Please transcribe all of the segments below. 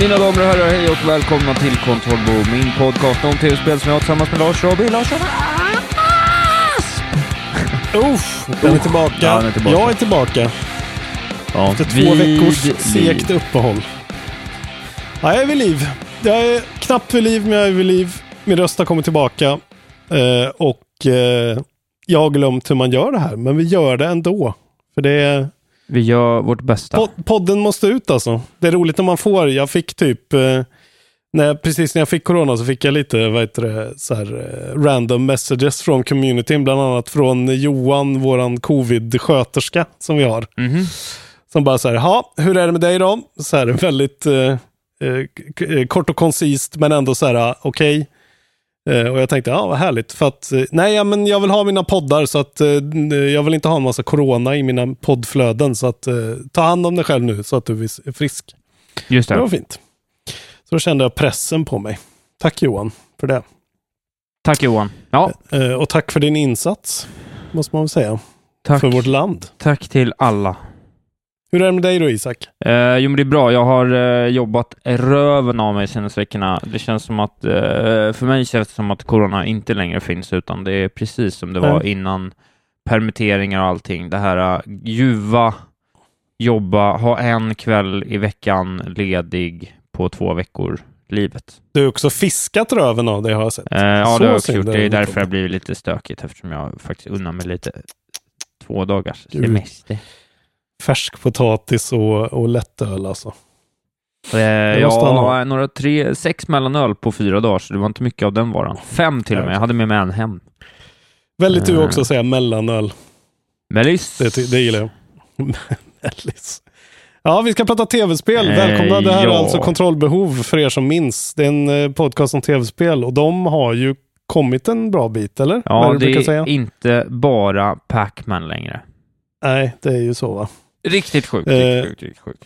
Mina damer och herrar, hej och välkomna till Kontrollbo, min podcast om tv-spel som jag har tillsammans med Lars Robin Larsson. Uff, den är tillbaka. Ja, den är tillbaka. Jag är tillbaka. Ja, Efter två veckors segt uppehåll. Ja, jag är vid liv. Jag är knappt vid liv, men jag är vid liv. Min röst har kommit tillbaka. Eh, och eh, jag har glömt hur man gör det här, men vi gör det ändå. För det är... Vi gör vårt bästa. Pod- podden måste ut alltså. Det är roligt när man får, jag fick typ, eh, när jag, precis när jag fick corona så fick jag lite, vad heter det, så här, eh, random messages från communityn, bland annat från Johan, våran covid-sköterska som vi har. Mhm. Som bara så här, ja, hur är det med dig då? Så här, väldigt eh, eh, eh, kort och koncist, men ändå så här, ah, okej. Eh, och jag tänkte, ja vad härligt. För att, eh, nej, ja, men jag vill ha mina poddar så att eh, jag vill inte ha en massa corona i mina poddflöden. Så att eh, ta hand om dig själv nu så att du är frisk. Just Det var det. fint. Så då kände jag pressen på mig. Tack Johan för det. Tack Johan. Ja, Eh, och tack för din insats, måste man väl säga, tack. för vårt land. Tack till alla. Hur är det med dig då Isak? Eh, jo, men det är bra. Jag har eh, jobbat röven av mig de senaste veckorna. Det känns som att, eh, för mig känns det som att corona inte längre finns, utan det är precis som det var Nej. innan permitteringar och allting. Det här uh, ljuva, jobba, ha en kväll i veckan ledig på två veckor, livet. Du har också fiskat röven av dig har jag sett. Eh, ja, det har jag också gjort. Det det är därför det blir lite stökigt, eftersom jag faktiskt unnar mig lite två dagars semester. Färskpotatis och, och lättöl alltså. Eh, ja, några tre, sex mellanöl på fyra dagar, så det var inte mycket av den varan. Fem till och med. Jag hade med mig en hem. Väldigt du Eh. också att säga mellanöl. Mellis. Det, det gillar jag. Mellis. Ja, vi ska prata tv-spel. Eh, Välkomna. Det här ja. är alltså Kontrollbehov för er som minns. Det är en eh, podcast om tv-spel och de har ju kommit en bra bit, eller? Ja, det brukar är inte bara Pac-Man längre. Nej, det är ju så va. Riktigt sjukt, Eh. riktigt sjukt, riktigt sjukt.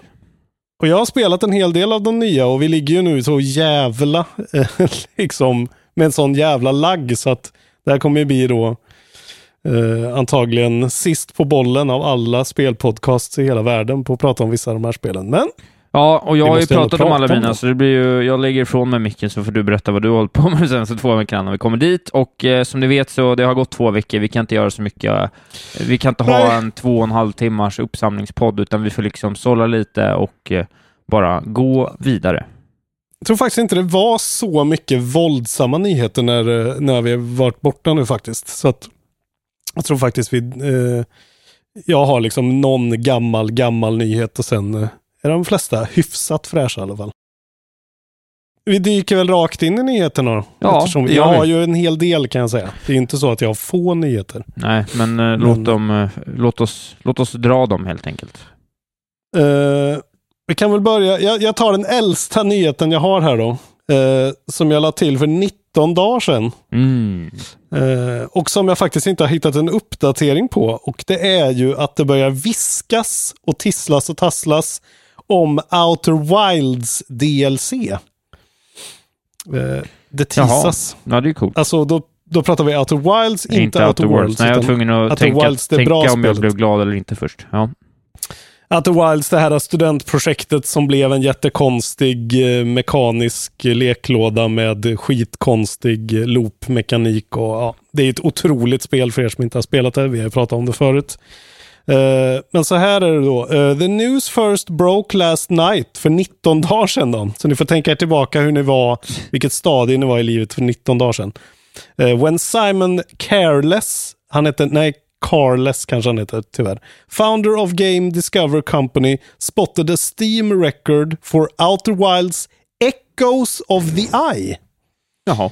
Och jag har spelat en hel del av de nya och vi ligger ju nu så jävla, eh, liksom, med en sån jävla lagg så att det här kommer ju bli då eh, antagligen sist på bollen av alla spelpodcasts i hela världen på att prata om vissa av de här spelen. Men Ja, och jag har ju pratat om alla mina, så det blir ju, jag lägger ifrån mig micken så får du berätta vad du har hållit på med de senaste två veckorna när vi kommer dit. Och eh, som ni vet så det har gått två veckor, vi kan inte göra så mycket. eh, Vi kan inte ha Nej. en två och en halv timmars uppsamlingspodd, utan vi får liksom sålla lite och eh, bara gå vidare. jag tror faktiskt inte det var så mycket våldsamma nyheter när, eh, när vi har varit borta nu faktiskt. Så att jag tror faktiskt vi, eh, jag har liksom någon gammal, gammal nyhet och sen eh, är de flesta hyfsat fräscha i alla fall. Vi dyker väl rakt in i nyheterna då. Ja, Eftersom jag har ju en hel del kan jag säga. Det är inte så att jag har få nyheter. Nej, men, eh, Låt, dem, eh, låt, oss, låt oss dra dem helt enkelt. Eh, vi kan väl börja. Jag, jag tar den äldsta nyheten jag har här då. eh, som jag la till för 19 dagar sedan. Mm. Eh, och som jag faktiskt inte har hittat en uppdatering på. Och det är ju att det börjar viskas och tisslas och tasslas om Outer Wilds DLC. Eh, det Jaha. teasas. Ja, det är coolt. Alltså då då pratar vi Outer Wilds, inte, Inte Outer Worlds. Nej, jag var tvungen att Outer tänka, Wilds, det tänka om jag blev glad eller inte först. Ja. Outer Wilds, det här studentprojektet som blev en jättekonstig eh, mekanisk leklåda med skitkonstig loopmekanik. Och, ja, det är ett otroligt spel för er som inte har spelat det. Vi har pratat om det förut. Eh, men så här är det då. Eh, the news first broke last night för 19 dagar sedan. Då. Så ni får tänka er tillbaka hur ni var, vilket stadie ni var i livet för 19 dagar sedan. Eh, when Simon Careless, han heter, nej, Carless kanske han heter tyvärr. Founder of Game Discover Company spotted a Steam record for Outer Wilds Echoes of the Eye. Jaha.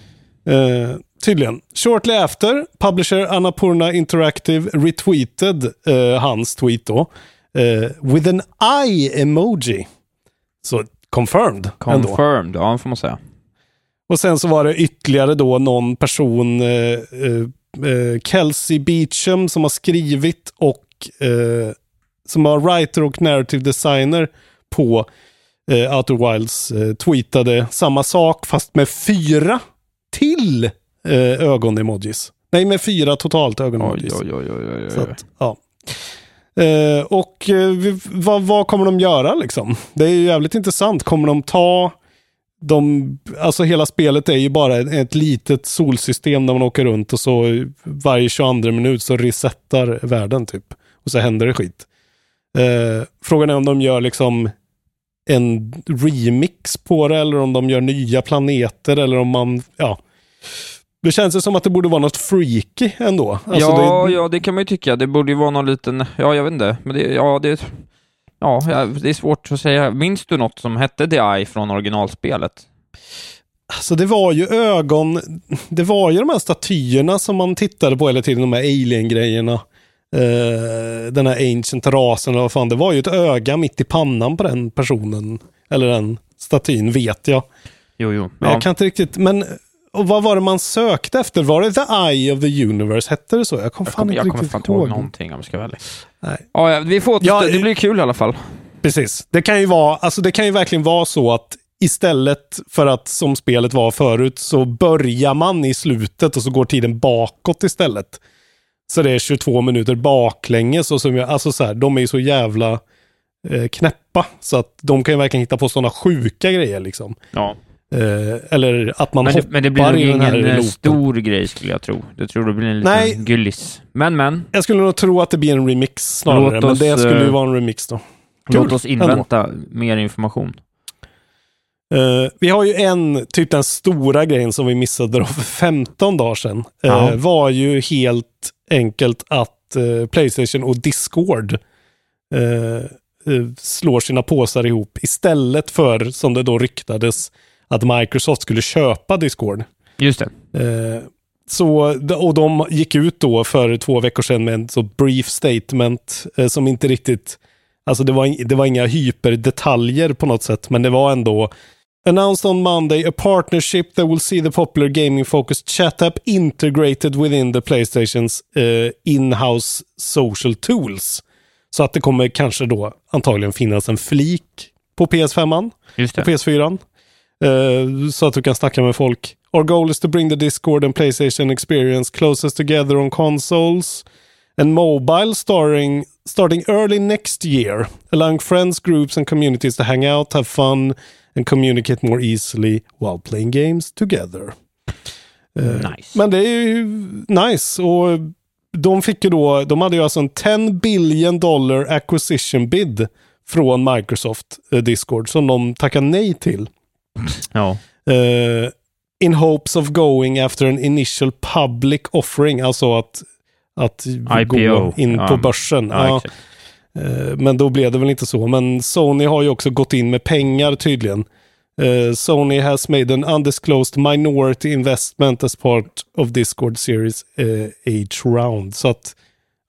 Tydligen. Shortly after, publisher Annapurna Interactive retweeted eh, hans tweet då. Eh, with an eye emoji. Så confirmed. ändå. Confirmed, ja får man säga. Och sen så var det ytterligare då någon person, eh, eh, eh, Kelsey Beecham, som har skrivit och eh, som var writer och narrative designer på eh, Outer Wilds, eh, tweetade samma sak fast med fyra till eh, ögon-emojis. Nej, med fyra totalt Oj, ögon-emojis. oj, oj, oj, Så att, ja. Eh, och eh, vi- vad, vad kommer de göra liksom? Det är ju jävligt intressant. Kommer de ta de, alltså hela spelet är ju bara ett, ett litet solsystem där man åker runt och så varje 22 minut så resetar världen typ. Och så händer det skit. Eh, frågan är om de gör liksom en remix på det eller om de gör nya planeter eller om man, ja. Det känns ju som att det borde vara något freaky ändå. Alltså ja, det, ja, det kan man ju tycka. Det borde ju vara någon liten, ja, jag vet inte. Men det, ja, det, ja, det är svårt att säga. Minns du något som hette The Eye från originalspelet? Alltså det var ju ögon, det var ju de här statyerna som man tittade på hela tiden, de här alien-grejerna. Eh, den här ancient rasen eller vad fan, det var ju ett öga mitt i pannan på den personen. Eller den statyn, vet jag. Jo, jo. Ja. jag kan inte riktigt, men och vad var det man sökte efter? Var det The Eye of the Universe? Hette det så? Jag kom Jag, fan kommer, inte jag kommer fan inte ihåg någonting om jag ska vara ärlig. Nej. Ja, ja, vi får Ja, det blir kul i alla fall. Precis. Det kan ju vara, alltså det kan ju verkligen vara så att istället för att som spelet var förut så börjar man i slutet och så går tiden bakåt istället. Så det är 22 minuter baklänges och som jag, alltså så här, de är ju så jävla eh, knäppa så att de kan ju verkligen hitta på sådana sjuka grejer liksom. Ja. Eh, eller att man Men det, hoppar men det blir i den ingen eh, stor grej skulle jag tro. Jag tror det blir en liten Nej. gullis. Men, men. Jag skulle nog tro att det blir en remix snarare, Låt men oss, det skulle ju eh, vara en remix då. Låt Kul, oss invänta mer information. Eh, vi har ju en, typ den stora grejen som vi missade då för 15 dagar sedan. eh, Ja. var ju helt enkelt att eh, Playstation och Discord eh, eh, slår sina påsar ihop istället för, som det då ryktades, att Microsoft skulle köpa Discord. Just det. Eh, så, och de gick ut då för två veckor sedan med en så brief statement eh, som inte riktigt, alltså det var, det var inga hyperdetaljer på något sätt, men det var ändå Announced on Monday a partnership that will see the popular gaming-focused chat app integrated within the Playstations eh, in-house social tools. Så att det kommer kanske då antagligen finnas en flik på PS5, Just på det. PS4. Eh, så att du kan snacka med folk. Our goal is to bring the Discord and Playstation experience closest together on consoles and mobile starting, starting early next year, allowing friends, groups and communities to hang out, have fun and communicate more easily while playing games together. Eh, Nice. Men det är ju nice. Och de fick ju då, de hade ju alltså en 10 billion dollar acquisition bid från Microsoft eh, Discord som de tackade nej till. Ja. Eh, in hopes of going after an initial public offering, alltså att, att gå in Ja. på börsen. Ja, Ja, exakt. eh, men då blev det väl inte så. Men Sony har ju också gått in med pengar tydligen. Eh, Sony has made an undisclosed minority investment as part of Discord Series H round. Så att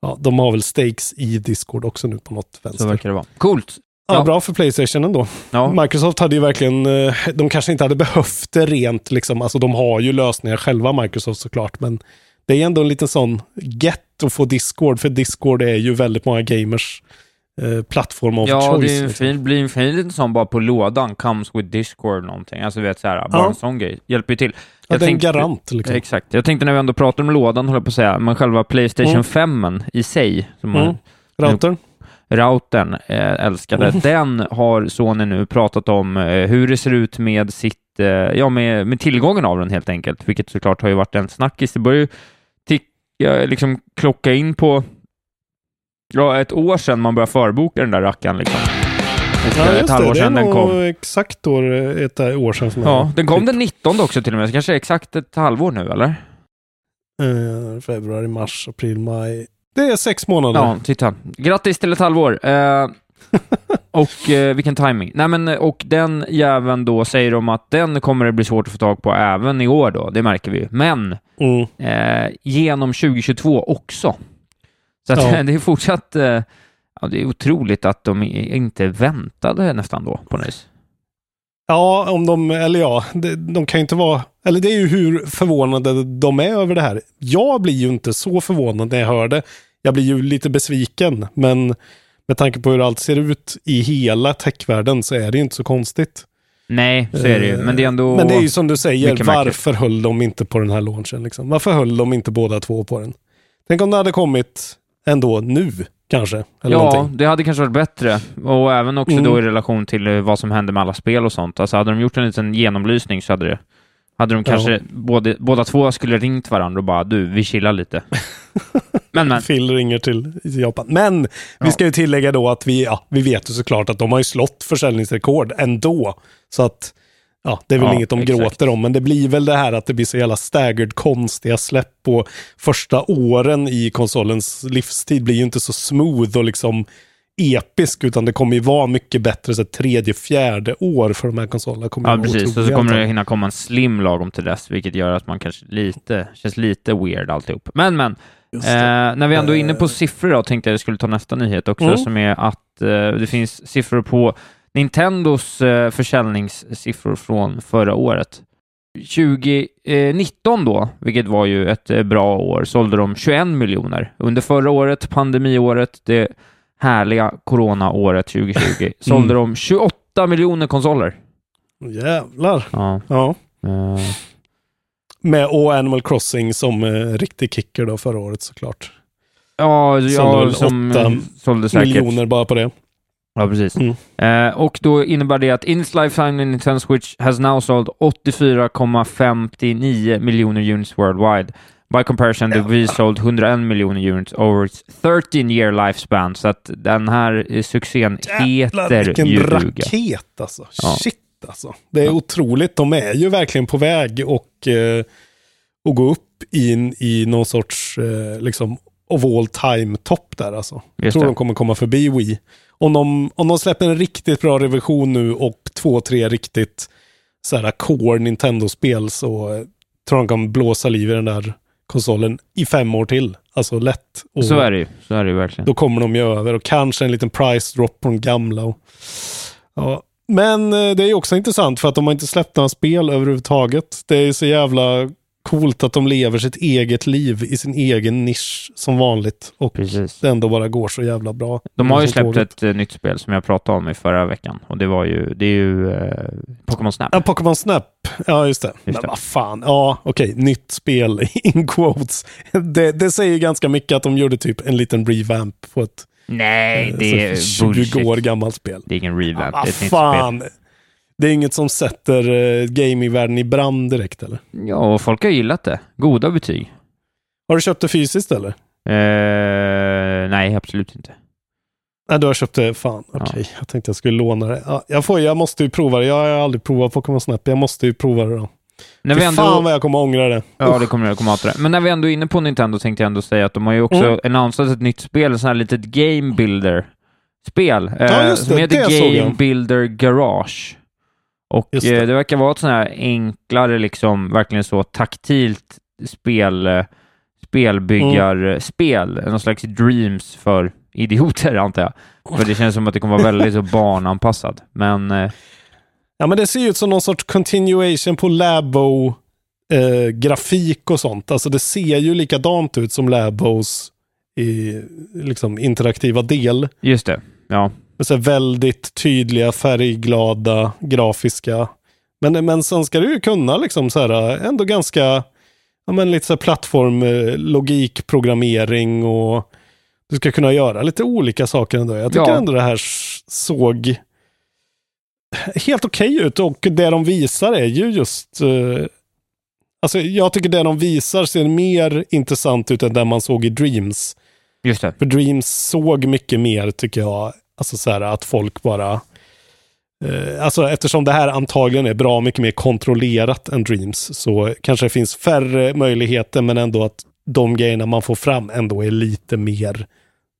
ja, de har väl stakes i Discord också nu på något Så vänster. verkar det vara. Coolt. Ja, Ja. bra för Playstation ändå. Ja. Microsoft hade ju verkligen, eh, de kanske inte hade behövt det rent liksom, alltså de har ju lösningar själva Microsoft såklart, men det är ändå en liten sån get att få Discord, för Discord är ju väldigt många gamers eh, plattform of Ja, choice. det är en liksom. fin, blir en fin liten sån bara på lådan, comes with Discord någonting. Alltså vet såhär, bara Ja. en sån grej. Hjälper ju till. ja, Jag det är en tänkte- garant. Liksom. Exakt. Jag tänkte när vi ändå pratar om lådan, håller jag på att säga, men själva Playstation Mm. 5 i sig, som man Mm. Routern? Routern eh, älskade, Mm. den har Sony nu pratat om eh, hur det ser ut med sitt, eh, ja med, med tillgången av den helt enkelt, vilket såklart har ju varit en snackis. Det börjar ju ticka, liksom klocka in på ja, ett år sedan man började förboka den där rackaren liksom. Ja, ett halvår sedan den kom. exakt år, ett år sedan. Ja, jag- den kom den 19 också till och med, så kanske exakt ett halvår nu eller? Eh, februari, mars, april, maj. Det är sex månader. Ja, titta. Grattis till ett halvår. Eh, och eh, vilken timing. Nej, men och den jäveln då säger de att den kommer det bli svårt att få tag på även i år då, det märker vi ju. Men Mm. eh, genom 2022 också. Så att, Ja. det är fortsatt, eh, ja, det är otroligt att de inte väntade nästan då på något vis. Ja, om de, eller ja, de, de kan ju inte vara, eller det är ju hur förvånade de är över det här. Jag blir ju inte så förvånad när jag hör det. Jag blir ju lite besviken, men med tanke på hur allt ser ut i hela techvärlden så är det ju inte så konstigt. Nej, så är det ju. Men det är ändå... Eh, Men det är ju som du säger, varför höll de inte på den här launchen? Liksom? Varför höll de inte båda två på den? Tänk om det hade kommit ändå nu, kanske? Eller ja, någonting. det hade kanske varit bättre. Och även också Mm. då i relation till eh, vad som hände med alla spel och sånt. Alltså hade de gjort en liten genomlysning så hade det hade de kanske, både, båda två skulle ringt varandra och bara du, vi chillar lite. men men, Phil ringer till Japan. Men Ja. vi ska ju tillägga då att vi, ja, vi vet ju såklart att de har ju slått försäljningsrekord ändå. Så att, ja, det är väl Ja, inget de exakt. gråter om. Men det blir väl det här att det blir så jävla staggered konstiga släpp på första åren i konsolens livstid blir ju inte så smooth och liksom episk, utan det kommer ju vara mycket bättre så tredje, fjärde år för de här konsolerna. Kommer ja precis. Och så kommer det hinna komma en slim lagom till dess, vilket gör att man kanske lite, känns lite weird alltihop. Men men, eh, när vi ändå är inne på siffror då, tänkte jag jag skulle ta nästa nyhet också, Mm. som är att eh, det finns siffror på Nintendos eh, försäljningssiffror från förra året. 2019 då, vilket var ju ett eh, bra år, sålde de 21 miljoner. Under förra året, pandemiåret, det härliga coronaåret 2020, sålde de 28 miljoner konsoler. Jävlar. Ja. Ja. eh, Med och Animal Crossing som eh, riktig kicker då förra året såklart. Ja, Sålde ja väl som eh, sålde säkert. Miljoner bara på det. Ja, precis. Mm. Eh, och då innebär det att in its lifetime in Nintendo Switch has now sold 84,59 miljoner units worldwide. By comparison, the Wii sold 101 miljoner units over its 13 year lifespan. Så att den här eh, succén Jävlar heter vilken ju duga. raket alltså. Ja. Shit alltså. Det är otroligt. De är ju verkligen på väg och, eh, och gå upp in i någon sorts eh, liksom of all time topp där alltså. Jag tror det. de kommer komma förbi Wii. Om de, om de släpper en riktigt bra revision nu och två, tre riktigt så här core Nintendo-spel så tror jag de kan blåsa liv i den där konsolen i fem år till. Alltså lätt. Och Så är det ju. Så är det ju verkligen. då kommer de ju över och kanske en liten price drop på den gamla. Och, ja. Men eh, det är ju också intressant för att de har inte släppt några spel överhuvudtaget. Det är så jävla coolt att de lever sitt eget liv i sin egen nisch som vanligt. Och Precis. det ändå bara går så jävla bra. De har ju släppt tåget. ett eh, nytt spel som jag pratade om i förra veckan och det var ju, det är ju eh, Pokémon Snap. Ja, Pokémon Snap. Ja, just det. Men det. vad fan. Ja, okej. Nytt spel in quotes. Det, det säger ganska mycket att de gjorde typ en liten revamp på ett Nej, eh, det är 20 bullshit. år gammalt spel. Det är ingen revamp, Ja, det är ett nytt spel. Det är inget som sätter uh, gamingvärlden i brand direkt eller? Ja, och folk har gillat det. Goda betyg. Har du köpt det fysiskt eller? Eh, nej, absolut inte. Nej, du har köpt det. Fan, okej. Jag tänkte jag skulle låna det. Ja, jag, får, jag måste ju prova det. Jag har aldrig provat Pokémon Snap. Jag måste ju prova det då. När Fy vi ändå... fan vad jag kommer ångra det. Ja, det kommer jag komma till det. Men när vi ändå är inne på Nintendo tänkte jag ändå säga att de har ju också Mm. annonsat ett nytt spel, ett sånt här litet Game Builder-spel, Ja, eh, som det, heter det Game. Builder Garage. Och det. det. Eh, det verkar vara ett sånt här enklare, liksom, verkligen så taktilt spel, eh, spelbyggarspel, någon slags dreams för idioter, antar jag. För det känns som att det kommer vara väldigt så barnanpassad. Men eh, Ja, men det ser ju ut som någon sorts continuation på Labo eh, grafik och sånt. Alltså det ser ju likadant ut som Labos i, liksom, interaktiva del. just det. Ja. Med så väldigt tydliga, färgglada, grafiska. Men, men sen ska du ju kunna liksom så här, ändå ganska, ja men lite så här plattform, eh, logik, programmering och du ska kunna göra lite olika saker ändå. Jag tycker Ja. ändå det här såg helt okej ut och det de visar är ju just eh, Alltså jag tycker det de visar ser mer intressant ut än det man såg i Dreams. Just det. För Dreams såg mycket mer, tycker jag, alltså så här att folk bara... Eh, alltså eftersom det här antagligen är bra mycket mer kontrollerat än Dreams, så kanske det finns färre möjligheter, men ändå att de grejerna man får fram ändå är lite mer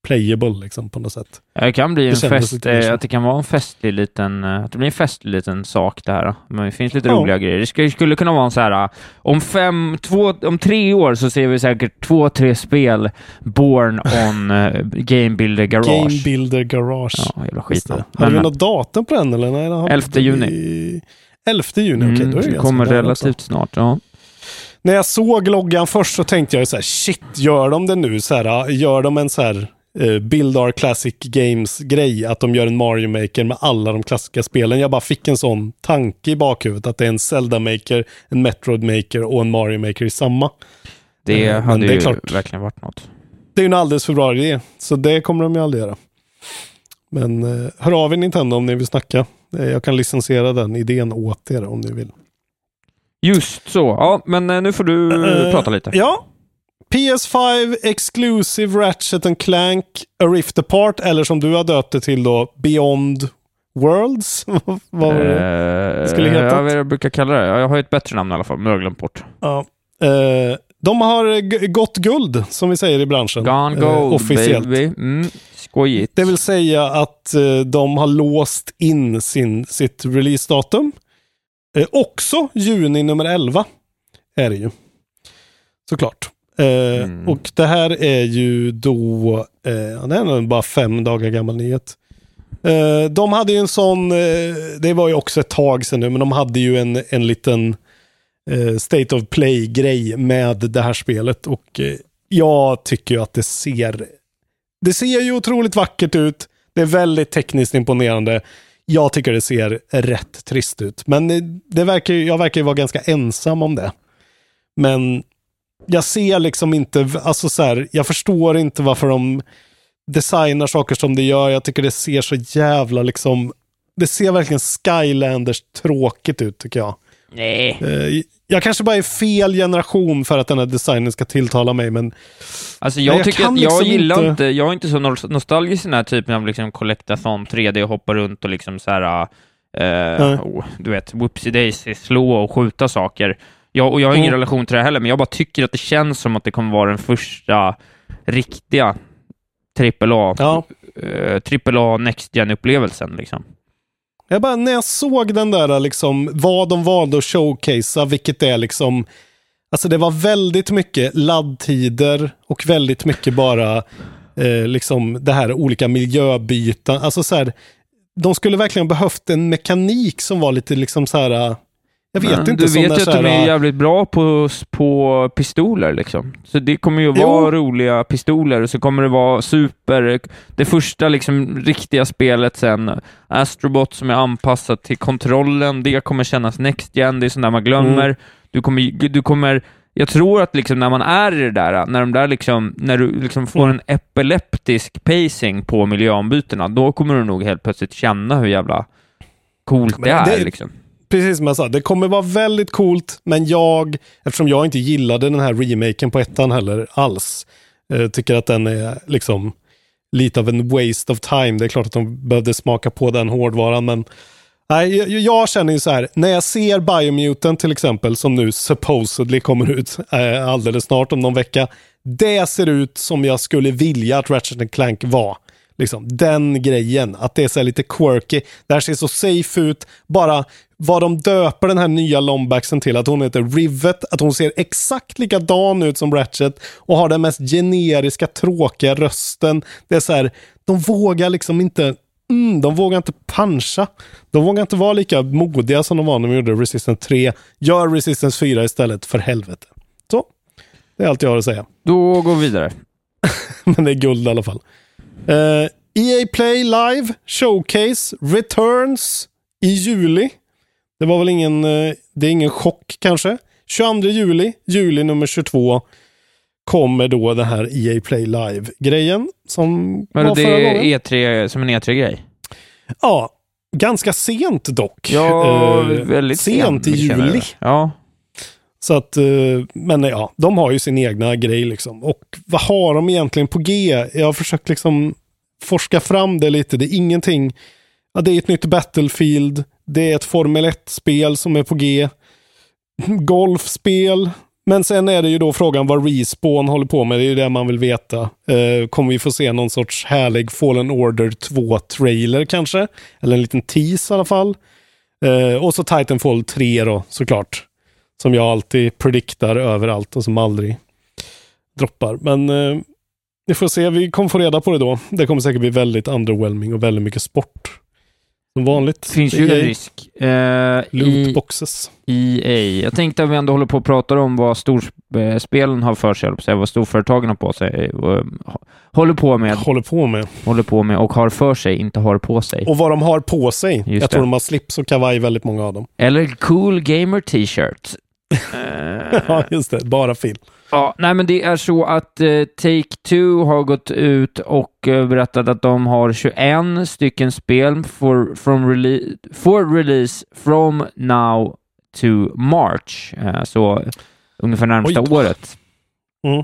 playable liksom på något sätt. Ja, Det kan bli Det en fest, eh, att det kan vara en festlig liten, eh, att det blir en festlig liten sak det här. Men det finns lite Ja. roliga grejer. Det skulle, skulle kunna vara en så här, eh, om fem, två, om tre år så ser vi säkert två, tre spel born on Game Builder Garage. Game Builder Garage. Ja, jävla skit. Men- Har vi något datum på den eller? Nej, den har 11 juni. i- 11 juni, okej. Mm, då är det kommer relativt också. snart. Ja. När jag såg loggan först så tänkte jag så här, shit, gör de det nu? Så här, gör de en så här eh, Build Our Classic Games-grej, att de gör en Mario Maker med alla de klassiska spelen. Jag bara fick en sån tanke i bakhuvudet, att det är en Zelda Maker, en Metroid Maker och en Mario Maker i samma. Det Eh, hade det är ju klart. verkligen varit något. Det är ju en alldeles för bra idé, så det kommer de ju aldrig göra. Men eh, hör av er Nintendo om ni vill snacka. Eh, jag kan licensiera den idén åt er om ni vill. Just så. Ja, men nu får du Eh, prata lite. Ja. PS5 Exclusive Ratchet and Clank A Rift Apart, eller som du har döpt det till då, Beyond Worlds. Vad var det? Eh, skulle heta? Ja, vad jag brukar kalla det. Jag har ju ett bättre namn i alla fall, men det har jag glömt bort. Ja. Eh, de har gått guld, som vi säger i branschen. Gone eh, gold, officiellt. baby. Mm, skojigt. Det vill säga att eh, de har låst in sin, sitt releasedatum. Eh, också juni nummer 11 är det ju. Såklart. Eh, Mm. Och det här är ju då, eh, det är nog bara fem dagar gammal nyhet. Eh, de hade ju en sån, eh, det var ju också ett tag sedan nu, men de hade ju en, en liten eh, State of Play-grej med det här spelet. Och jag tycker ju att det ser det ser ju otroligt vackert ut. Det är väldigt tekniskt imponerande. Jag tycker det ser rätt trist ut. Men det verkar, jag verkar ju vara ganska ensam om det. Men jag ser liksom inte, alltså så här, jag förstår inte varför de designar saker som det gör. Jag tycker det ser så jävla liksom, det ser verkligen Skylanders tråkigt ut tycker jag. Nej. Eh, Jag kanske bara är fel generation för att den här designen ska tilltala mig, men Alltså jag, jag tycker jag liksom gillar inte- inte... jag är inte så nos- nostalgisk i den här typen av liksom collectathon 3D och hoppa runt och liksom så här, Nej. oh, du vet, whoopsie daisy, slå och skjuta saker. Jag, och jag har ingen Mm. relation till det heller, men jag bara tycker att det känns som att det kommer vara den första riktiga AAA, ja. eh, AAA Next Gen-upplevelsen liksom. Jag bara, när jag såg den där, liksom, vad de valde att showcasea, vilket är liksom, alltså det var väldigt mycket laddtider och väldigt mycket bara, eh, liksom det här olika miljöbyten. Alltså så här, de skulle verkligen behövt en mekanik som var lite liksom så här, jag vet Men inte. Du vet ju att de är jävligt bra på, på pistoler liksom. Så det kommer ju vara Jo. roliga pistoler och så kommer det vara super... Det första liksom riktiga spelet sen, Astrobot som är anpassat till kontrollen, det kommer kännas next gen, det är sånt där man glömmer. Mm. Du kommer, du kommer jag tror att liksom när man är i det där, när de där liksom, när du liksom får Mm. en epileptisk pacing på miljöombytena, då kommer du nog helt plötsligt känna hur jävla coolt Men det är det- liksom. Precis som jag sa, det kommer vara väldigt coolt, men jag, eftersom jag inte gillade den här remaken på ettan heller alls, eh, tycker att den är liksom lite av en waste of time. Det är klart att de behövde smaka på den hårdvaran, men nej, jag, jag känner ju så här, när jag ser Biomutant till exempel, som nu supposedly kommer ut eh, alldeles snart om någon vecka, det ser ut som jag skulle vilja att Ratchet Clank var. Liksom, den grejen, att det är så lite quirky. Det här ser så safe ut. Bara vad de döper den här nya lombaxen till, att hon heter Rivet, att hon ser exakt likadan ut som Ratchet och har den mest generiska, tråkiga rösten. Det är så här, de vågar liksom inte Mm, de vågar inte puncha. De vågar inte vara lika modiga som de var när de gjorde Resistance 3. Gör Resistance 4 istället, för helvete. Så, det är allt jag har att säga. Då går vi vidare. Men det är guld i alla fall. Eh, EA Play Live Showcase Returns i juli. Det var väl ingen, eh, det är ingen chock kanske. 22 juli, juli nummer 22, kommer då det här EA Play Live-grejen som Men var det förra är gången. E3 som en E3-grej? Ja, ganska sent dock. Ja, Eh, väldigt sent i mycket känner juli. Ja. Så att, eh, men ja, de har ju sin egna grej liksom. Och vad har de egentligen på G? Jag har försökt liksom forska fram det lite. Det är ingenting. Ja, det är ett nytt Battlefield. Det är ett Formel 1-spel som är på G. Golfspel. Men sen är det ju då frågan vad Respawn håller på med. Det är ju det man vill veta. Eh, kommer vi få se någon sorts härlig Fallen Order 2-trailer kanske? Eller en liten tease i alla fall. Eh, och så Titanfall 3 då, såklart. Som jag alltid prediktar överallt och som aldrig droppar. Men eh, vi får se, vi kommer få reda på det då. Det kommer säkert bli väldigt underwhelming och väldigt mycket sport. Som vanligt. Finns ju EA. en risk. Eh, i Lootboxes. EA. Jag tänkte att vi ändå håller på och pratar om vad storspelen har för sig, säga, vad storföretagen har på sig, och, håller på med, Håller på med. håller på med och har för sig, inte har på sig. Och vad de har på sig. Just jag det. tror de har slips och kavaj, väldigt många av dem. Eller cool gamer t-shirt. Ja, just det. Bara film. Ja, nej men det är så att eh, Take-Two har gått ut och eh, berättat att de har 21 stycken spel for, from rele- for release from now to March. Eh, så ungefär närmsta Oj året. Mm.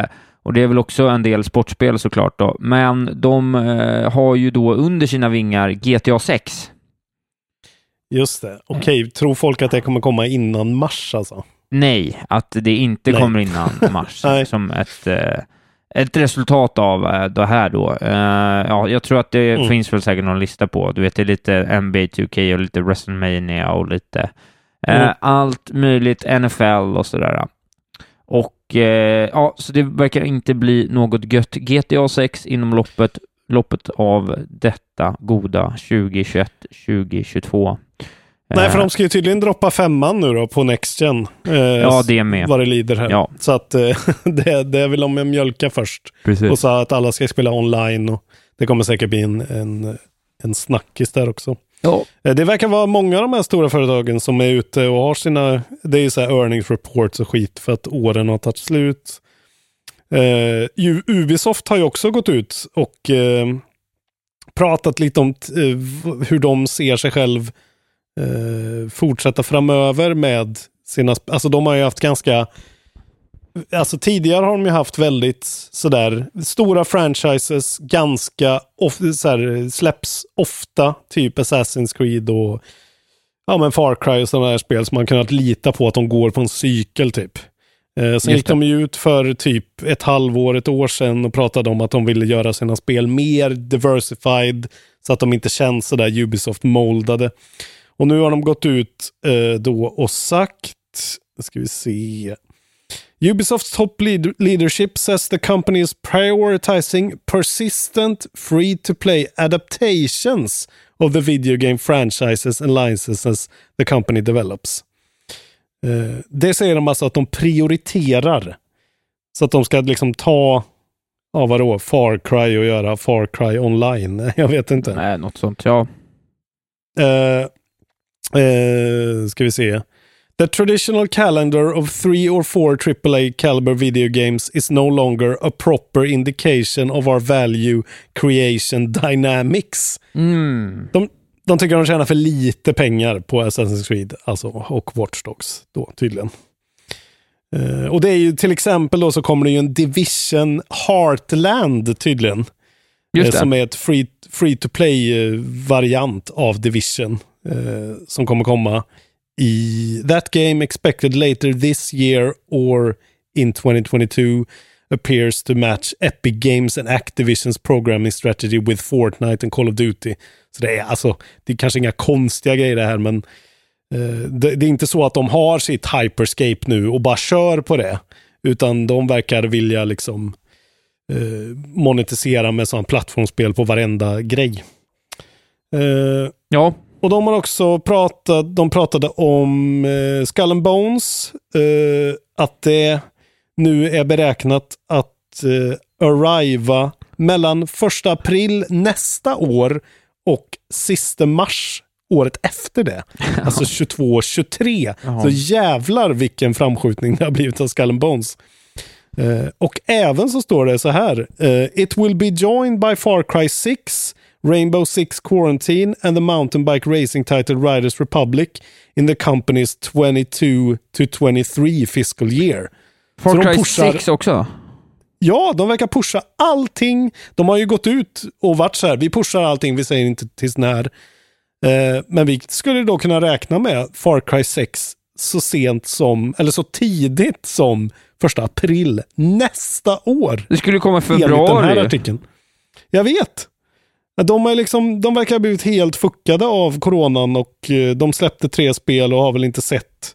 Eh, och det är väl också en del sportspel såklart då. Men de eh, har ju då under sina vingar GTA 6. Just det. Okej, tror folk att det kommer komma innan mars alltså? Nej, att det inte Nej. kommer innan mars som ett, eh, ett resultat av eh, det här då. Eh, ja, jag tror att det Mm. finns väl säkert någon lista på. Du vet, det är lite NBA 2K och lite WrestleMania och lite Mm. allt möjligt, NFL och sådär. Och ja, så det verkar inte bli något gött GTA 6 inom loppet, loppet av detta goda 2021-2022. Nej, för Eh, de ska ju tydligen droppa femman nu då på Next Gen. Eh, Ja, det med. Vad det lider här. Ja. Så att eh, det, det vill de mjölka först. Precis. Och så att alla ska spela online och det kommer säkert bli en, en, en snackis där också. Ja. Eh, Det verkar vara många av de här stora företagen som är ute och har sina, det är ju så här earnings reports och skit för att åren har tagit slut. Eh, U- Ubisoft har ju också gått ut och eh, pratat lite om t- v- hur de ser sig själv eh, fortsätta framöver med sina, alltså de har ju haft ganska Alltså tidigare har de ju haft väldigt sådär stora franchises, ganska of, sådär, släpps ofta, typ Assassin's Creed och ja, men Far Cry och sådana här spel som man kunnat lita på att de går på en cykel typ. Eh, sen gick de ju ut för typ ett halvår, ett år sedan och pratade om att de ville göra sina spel mer diversified så att de inte känns sådär Ubisoft-moldade. Och nu har de gått ut eh, då och sagt, ska vi se, Ubisoft's top lead- leadership says the company is prioritizing persistent free-to-play adaptations of the video game franchises and licenses the company develops. Eh, det säger de alltså att de prioriterar. Så att de ska liksom ta, ja vadå, Far Cry och göra Far Cry online. Jag vet inte. Nej, något sånt, ja. Eh, eh, ska vi se. The traditional calendar of three or four AAA caliber video games is no longer a proper indication of our value creation dynamics. Mm. De, de tycker de tjänar för lite pengar på Assassin's Creed alltså, och Watch Dogs då tydligen. Eh, och det är ju till exempel då så kommer det ju en Division Heartland tydligen. Just Eh, det. Som är ett free, free to play-variant av Division. Eh, som kommer komma i That game expected later this year or in 2022 appears to match Epic Games and Activisions programming strategy with Fortnite and Call of Duty. Så det är alltså, det är kanske inga konstiga grejer det här, men eh, det, det är inte så att de har sitt Hyperscape nu och bara kör på det. Utan de verkar vilja liksom eh, monetisera med sådana plattformsspel på varenda grej. Eh, Ja, och de har också pratat, de pratade om eh, Skull and Bones, eh, att det nu är beräknat att eh, arriva mellan första april nästa år och sista mars året efter det. Alltså 22 och 23. Så jävlar vilken framskjutning det har blivit av Skull and Bones. Eh, och även så står det så här. eh, It will be joined by Far Cry 6, Rainbow Six Quarantine and the mountain bike racing title Riders Republic in the company's 22 to 23 fiscal year. Far Cry pushar- 6 också? Ja, de verkar pusha allting. De har ju gått ut och varit så här, vi pushar allting, vi säger inte tills när. Eh, men vi skulle då kunna räkna med Far Cry 6 så sent som, eller så tidigt som första april nästa år. Det skulle komma i Enligt den här februari. artikeln. Jag vet. De, är liksom, de verkar ha blivit helt fuckade av coronan och eh, de släppte tre spel och har väl inte sett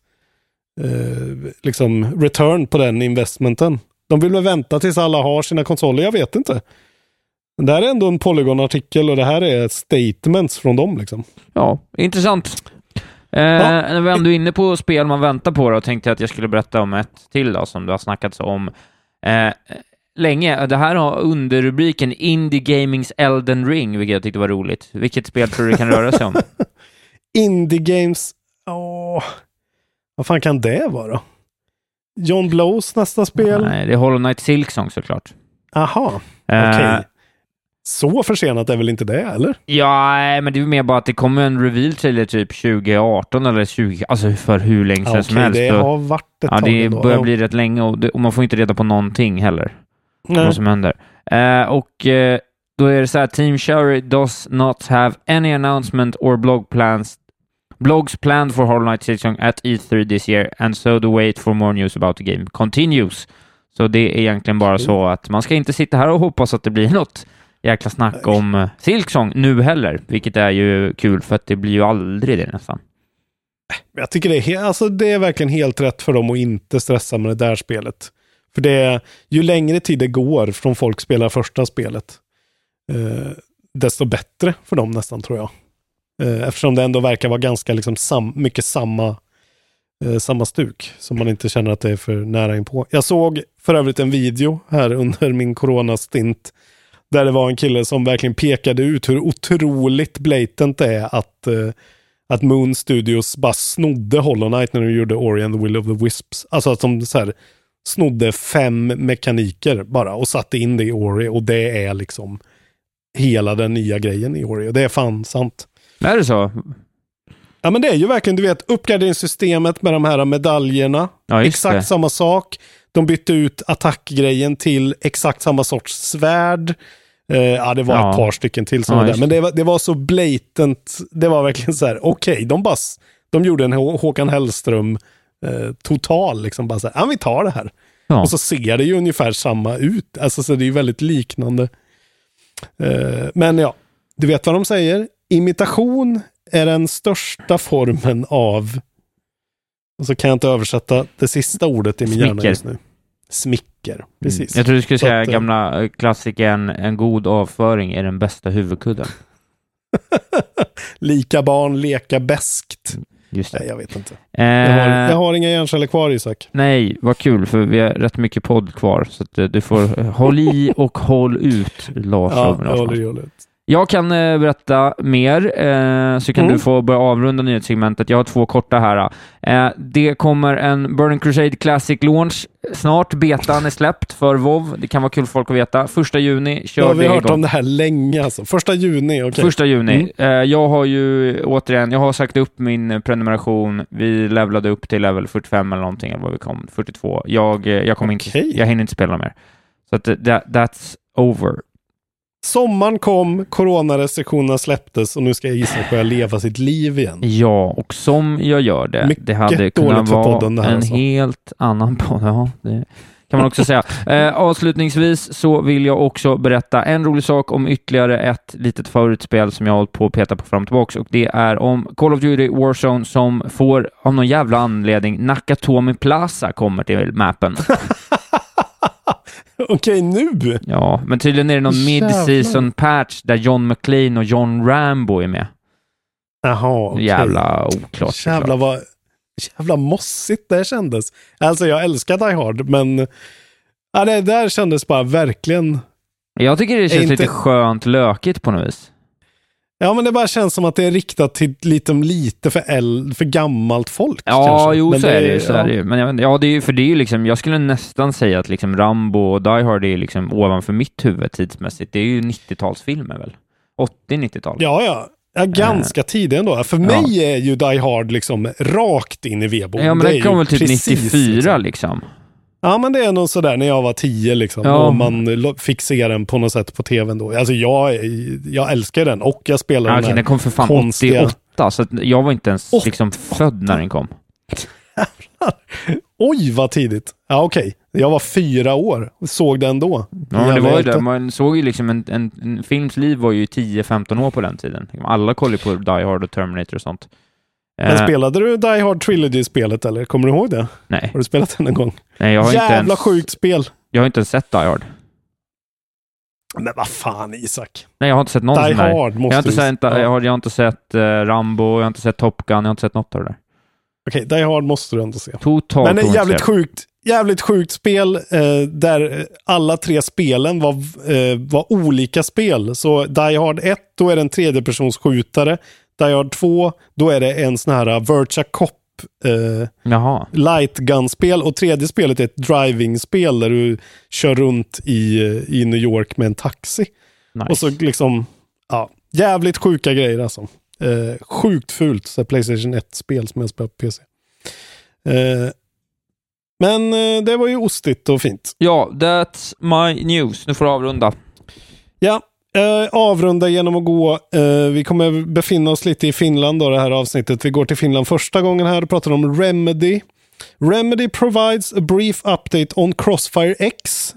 eh, liksom return på den investmenten. De vill väl vänta tills alla har sina konsoler, jag vet inte. Men det här är ändå en Polygon-artikel och det här är statements från dem. Liksom. Ja, intressant. Eh, När vi ändå är inne på spel man väntar på då, tänkte jag att jag skulle berätta om ett till då, som det har snackats om eh, länge. Det här har underrubriken Indie Gamings Elden Ring, vilket jag tyckte var roligt. Vilket spel tror du det kan röra sig om? Indie Games, åh, vad fan kan det vara? John Blows nästa spel? Nej, det är Hollow Knight Silksong såklart. Aha, Eh, okej. Så försenat är väl inte det, eller? Ja, men det är mer bara att det kommer en reveal trailer typ 2018 eller 20, alltså för hur länge sedan Ja, som okej, helst. det Och- har varit ett ja, tag det ändå. börjar Ja. bli rätt länge och, det, och man får inte reda på någonting heller. Nej. vad som händer. Eh, och eh, då är det så här, Team Cherry does not have any announcement or blog plans blogs planned for Hollow Knight Silksong at E3 this year and so the wait for more news about the game continues. Så det är egentligen bara så att man ska inte sitta här och hoppas att det blir något jäkla snack om eh, Silksong nu heller, vilket är ju kul för att det blir ju aldrig det nästan. Jag tycker det är, alltså det är verkligen helt rätt för dem att inte stressa med det där spelet. För det är, ju längre tid det går från folk spelar första spelet, eh, desto bättre för dem nästan tror jag. Eh, eftersom det ändå verkar vara ganska liksom sam, mycket samma, eh, samma stuk. Så man inte känner att det är för nära inpå. Jag såg för övrigt en video här under min coronastint där det var en kille som verkligen pekade ut hur otroligt blatant det är att eh, att Moon Studios bara snodde Hollow Knight när de gjorde Ori and the Will of the Wisps. Alltså att de så här, snodde fem mekaniker bara och satte in det i Ori och det är liksom hela den nya grejen i Ori och det är fan sant. Är det så? Ja men det är ju verkligen, du vet, uppgraderingssystemet med de här medaljerna. Ja, exakt det. samma sak. De bytte ut attackgrejen till exakt samma sorts svärd. Eh, ja, det var Ja. ett par stycken till som Ja, var där. Men det var, det var så blatant. Det var verkligen så här, okej, de bara, de gjorde en Hå- Håkan Hellström eh, total, liksom bara så här, ja vi tar det här. Ja. Och så ser det ju ungefär samma ut. Alltså så det är ju väldigt liknande. Eh, men ja, du vet vad de säger. Imitation är den största formen av, och så kan jag inte översätta det sista ordet i min hjärna Smicker. just nu. Smicker, precis. Jag tror du skulle Så säga att, eh, gamla eh, klassikern En god avföring är den bästa huvudkudden. Lika barn leka bäskt. Just det. Nej, jag vet inte. Jag har, Eh, jag har inga hjärnceller kvar Isak. Nej, vad kul, för vi har rätt mycket podd kvar, så att eh, du får eh, håll i och håll ut, Lars. Ja, jag håller, jag håller. Jag kan eh, berätta mer, eh, så kan Mm. du få börja avrunda nyhetssegmentet. Jag har två korta här. Eh, det kommer en Burning Crusade Classic Launch snart. Betan är släppt för WoW. Det kan vara kul för folk att veta. Första juni kör Ja, vi har hört igång. om det här länge alltså. Första juni, okej. Första juni. Mm. Eh, jag har ju återigen, jag har sagt upp min eh, prenumeration. Vi levlade upp till level 45 eller någonting, eller vad vi kom, 42. Jag, eh, jag kommer Okej. inte, jag hinner inte spela mer. Så att eh, that, that's over. Sommaren kom, coronarestriktionerna släpptes och nu ska börja leva sitt liv igen. Ja, och som jag gör det, Mycket det hade kunnat vara en alltså. helt annan podd. Ja, det kan man också säga. Eh, avslutningsvis så vill jag också berätta en rolig sak om ytterligare ett litet favoritspel som jag har hållit på att peta på fram och tillbaks och det är om Call of Duty Warzone som får, av någon jävla anledning, Nakatomi Plaza kommer till mappen. Okej, nu? Ja, men tydligen är det någon mid-season patch där John McClane och John Rambo är med. Jaha, okej. Jävla oklart. Jävla vad... Jävla mossigt det kändes. Alltså jag älskar Die Hard, men... Ja, det där kändes bara verkligen Jag tycker det känns inte- lite skönt lökigt på något vis. Ja, men det bara känns som att det är riktat till lite, lite för, äl, för gammalt folk. Ja, kanske. jo, Men så är det ju. Så ja. är det ju. Men jag, ja, det är ju, för det är ju liksom, jag skulle nästan säga att liksom Rambo och Die Hard är liksom ovanför mitt huvud tidsmässigt. Det är ju 90-talsfilmer väl? 80-90-tal. Ja, ja. ja ganska tidigt ändå. För mig är ju Die Hard liksom rakt in i vedboden. Ja, men Det den kom väl typ precis, 94 liksom. liksom. Ja, men det är nog sådär när jag var tio liksom. Ja. Och man fick se den på något sätt på tvn då. Alltså jag, jag älskar den och jag spelar Ja, den okej, den kom för fan konstiga- 88, så jag var inte ens liksom född när den kom. Oj, vad tidigt. Ja, okej. Jag var fyra år och såg den då. Ja, det var ju det. Man såg ju liksom en, en, en films liv var ju 10-15 år på den tiden. Alla kollade på Die Hard och Terminator och sånt. Men Eh, spelade du Die Hard Trilogy-spelet eller? Kommer du ihåg det? nej, Har du spelat den en gång? nej, jag har inte Jävla ens, sjukt spel. Jag har inte ens sett Die Hard. Men vad fan Isak. Nej, jag har inte sett någon Die sån. Hard Jag måste har inte sett, ja. jag har, jag har inte sett eh, Rambo, jag har inte sett Top Gun, jag har inte sett något av det där. Okej, Die Hard måste du ändå se. Totalt Men jävligt sjukt, jävligt sjukt spel eh, där alla tre spelen var, eh, var olika spel. Så Die Hard 1, då är det en tredjepersonsskjutare. Hard 2, då är det en sån här uh, Virtua Cop eh, light gun-spel. Och tredje spelet är ett driving-spel där du kör runt i, eh, i New York med en taxi. Nice. Och så liksom, ja, jävligt sjuka grejer alltså. Eh, sjukt fult, så Playstation 1-spel som jag spelar på PC. Eh, men eh, det var ju ostigt och fint. Ja, that's my news. Nu får du avrunda. Ja, eh, avrunda genom att gå. Eh, vi kommer befinna oss lite i Finland då det här avsnittet. Vi går till Finland första gången här och pratar om Remedy. Remedy provides a brief update on Crossfire X.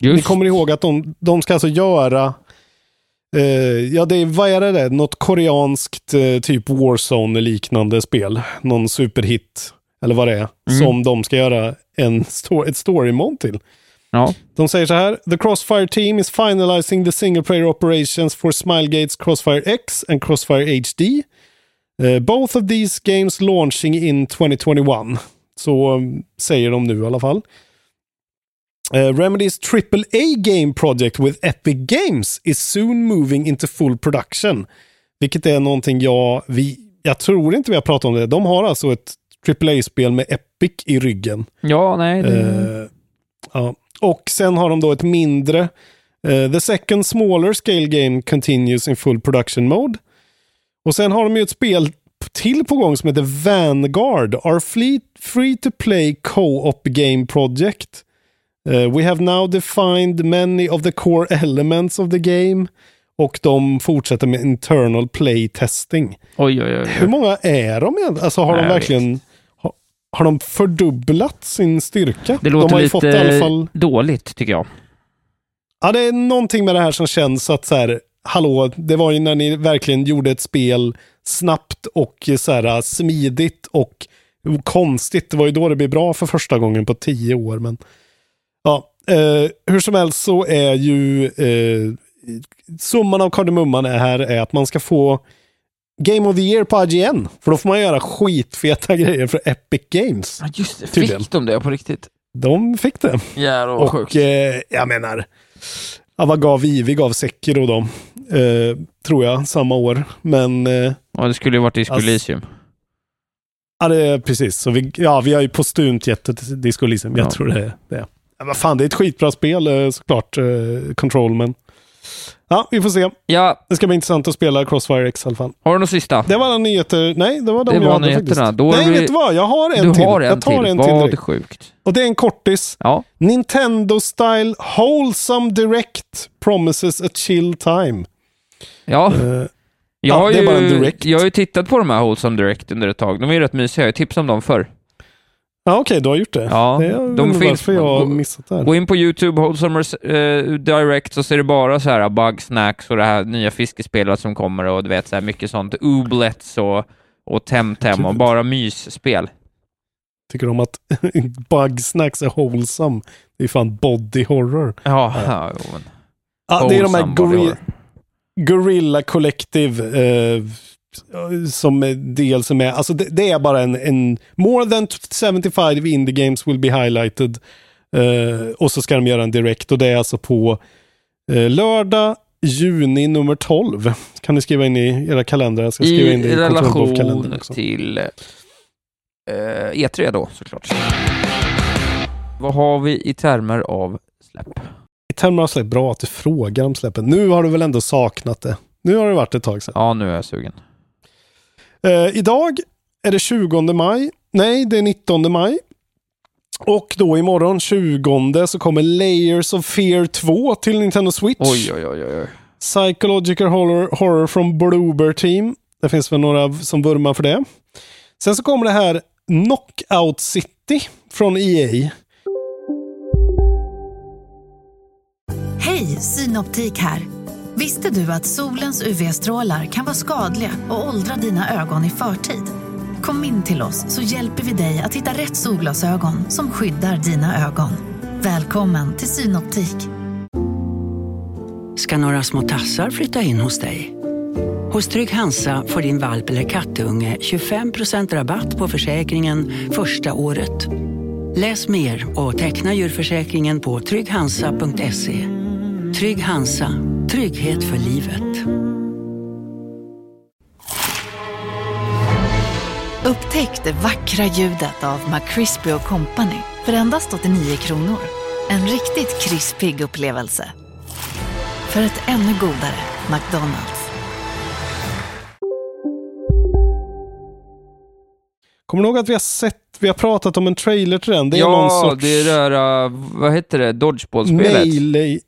Ni Just. kommer ihåg att de, de ska alltså göra eh, ja, det är, vad är det? där? Något koreanskt eh, typ Warzone liknande spel. Någon superhit, eller vad det är, Mm. som de ska göra en sto- ett story mode till. Ja. De säger så här. The Crossfire team is finalizing the single player operations for Smilegate's Crossfire X and Crossfire HD. Eh, both of these games launching in 2021. Så um, säger de nu i alla fall. Uh, Remedy's AAA game project with Epic Games is soon moving into full production. Vilket är någonting jag, vi, jag tror inte vi har pratat om det. De har alltså ett AAA-spel med Epic i ryggen. Ja, nej. Det... Eh, ja. Och sen har de då ett mindre. eh, the second smaller scale game continues in full production mode. Och sen har de ju ett spel till på gång som heter Vanguard. Our free to play co-op game project. Eh, we have now defined many of the core elements of the game. Och de fortsätter med internal play testing. Oj, oj, oj. Hur många är de egentligen? Alltså har Nej, de verkligen... Har, har de fördubblat sin styrka? Det de låter har ju lite fått i alla fall... dåligt, tycker jag. Ja, det är någonting med det här som känns att så här, hallå, det var ju när ni verkligen gjorde ett spel snabbt och så här smidigt och konstigt. Det var ju då det blev bra för första gången på tio år. Men ja, eh, hur som helst så är ju eh, summan av kardemumman är här är att man ska få Game of the Year på IGN. För då får man göra skitfeta grejer för Epic Games. Ja, just det. Tydligen. Fick de det på riktigt? De fick det. Jävlar vad Och sjukt. eh, jag menar, ja, vad gav vi? Vi gav Sekiro då. Eh, tror jag, samma år. Men eh, Ja, det skulle ju varit Disco Alltså- Elysium. ja, det är precis. Så vi, ja, vi har ju postumt gett det till Disco Elysium. Jag Ja. tror det är det. Ja, vad fan, det är ett skitbra spel eh, såklart. Eh, Control, men ja, vi får se. Ja, Det ska bli intressant att spela Crossfire X i alla fall. har du något sista? Det var alla nyheter. Nej, det var de Det jag var hade nyheterna. faktiskt. Då Nej, vi- vet du vad? Jag har en du till. har en jag tar till. en till Vad direkt. sjukt. Och det är en kortis. Ja. Nintendo Style Wholesome Direct promises a chill time. Ja, Eh, jag, ja, har ju, jag har ju tittat på de här Wholesome Direct under ett tag. De är ju rätt mysiga. Jag har tipsat om dem förr. Ja, okej, du har gjort det. Ja, det de finns- varför jag har missat det här. Gå in på YouTube, Wholesome eh, Direct, så ser det bara så här bug snacks och det här nya fiskespelet som kommer och du vet så här mycket sånt. Ooblets och, och Temtem och bara mysspel. Tycker om att Bugsnacks är wholesome. Det är fan body horror. Ja, ja. Ja, det är de här. Gorilla Collective eh, som är dels är. Alltså det, det är bara en, en more than 75 indie games will be highlighted. Eh, och så ska de göra en direkt och det är alltså på Eh, lördag, juni nummer 12. Kan ni skriva in i era kalendrar? Jag ska skriva in det I i relation till eh, E3 då, såklart. Vad har vi i termer av släpp? I termer av släpp, bra att du frågar om släppen. Nu har du väl ändå saknat det. Nu har det varit ett tag sedan. Ja, nu är jag sugen. Eh, idag är det 20 maj. Nej, det är 19 maj. Och då imorgon 20 så kommer Layers of Fear 2 till Nintendo Switch. Oj, oj, oj, oj. Psychological horror, horror from Bloober Team. Det finns väl några som vurmar för det. Sen så kommer det här Knockout City från EA. Hej, Synoptik här. Visste du att solens UV-strålar kan vara skadliga och åldra dina ögon i förtid? Kom in till oss så hjälper vi dig att hitta rätt solglasögon som skyddar dina ögon. Välkommen till Synoptik. Ska några små tassar flytta in hos dig? Hos Trygg Hansa får din valp eller kattunge 25% rabatt på försäkringen första året. Läs mer och teckna djurförsäkringen på trygghansa.se. Trygg Hansa, trygghet för livet. Upptäck det vackra ljudet av McCrispy Company för endast 89 kronor. En riktigt krispig upplevelse. För ett ännu godare McDonalds. Kommer du ihåg att vi har sett, vi har pratat om en trailer till den? Det är ja, någon sorts... det är det där, uh, vad heter det, Dodgeball-spelet?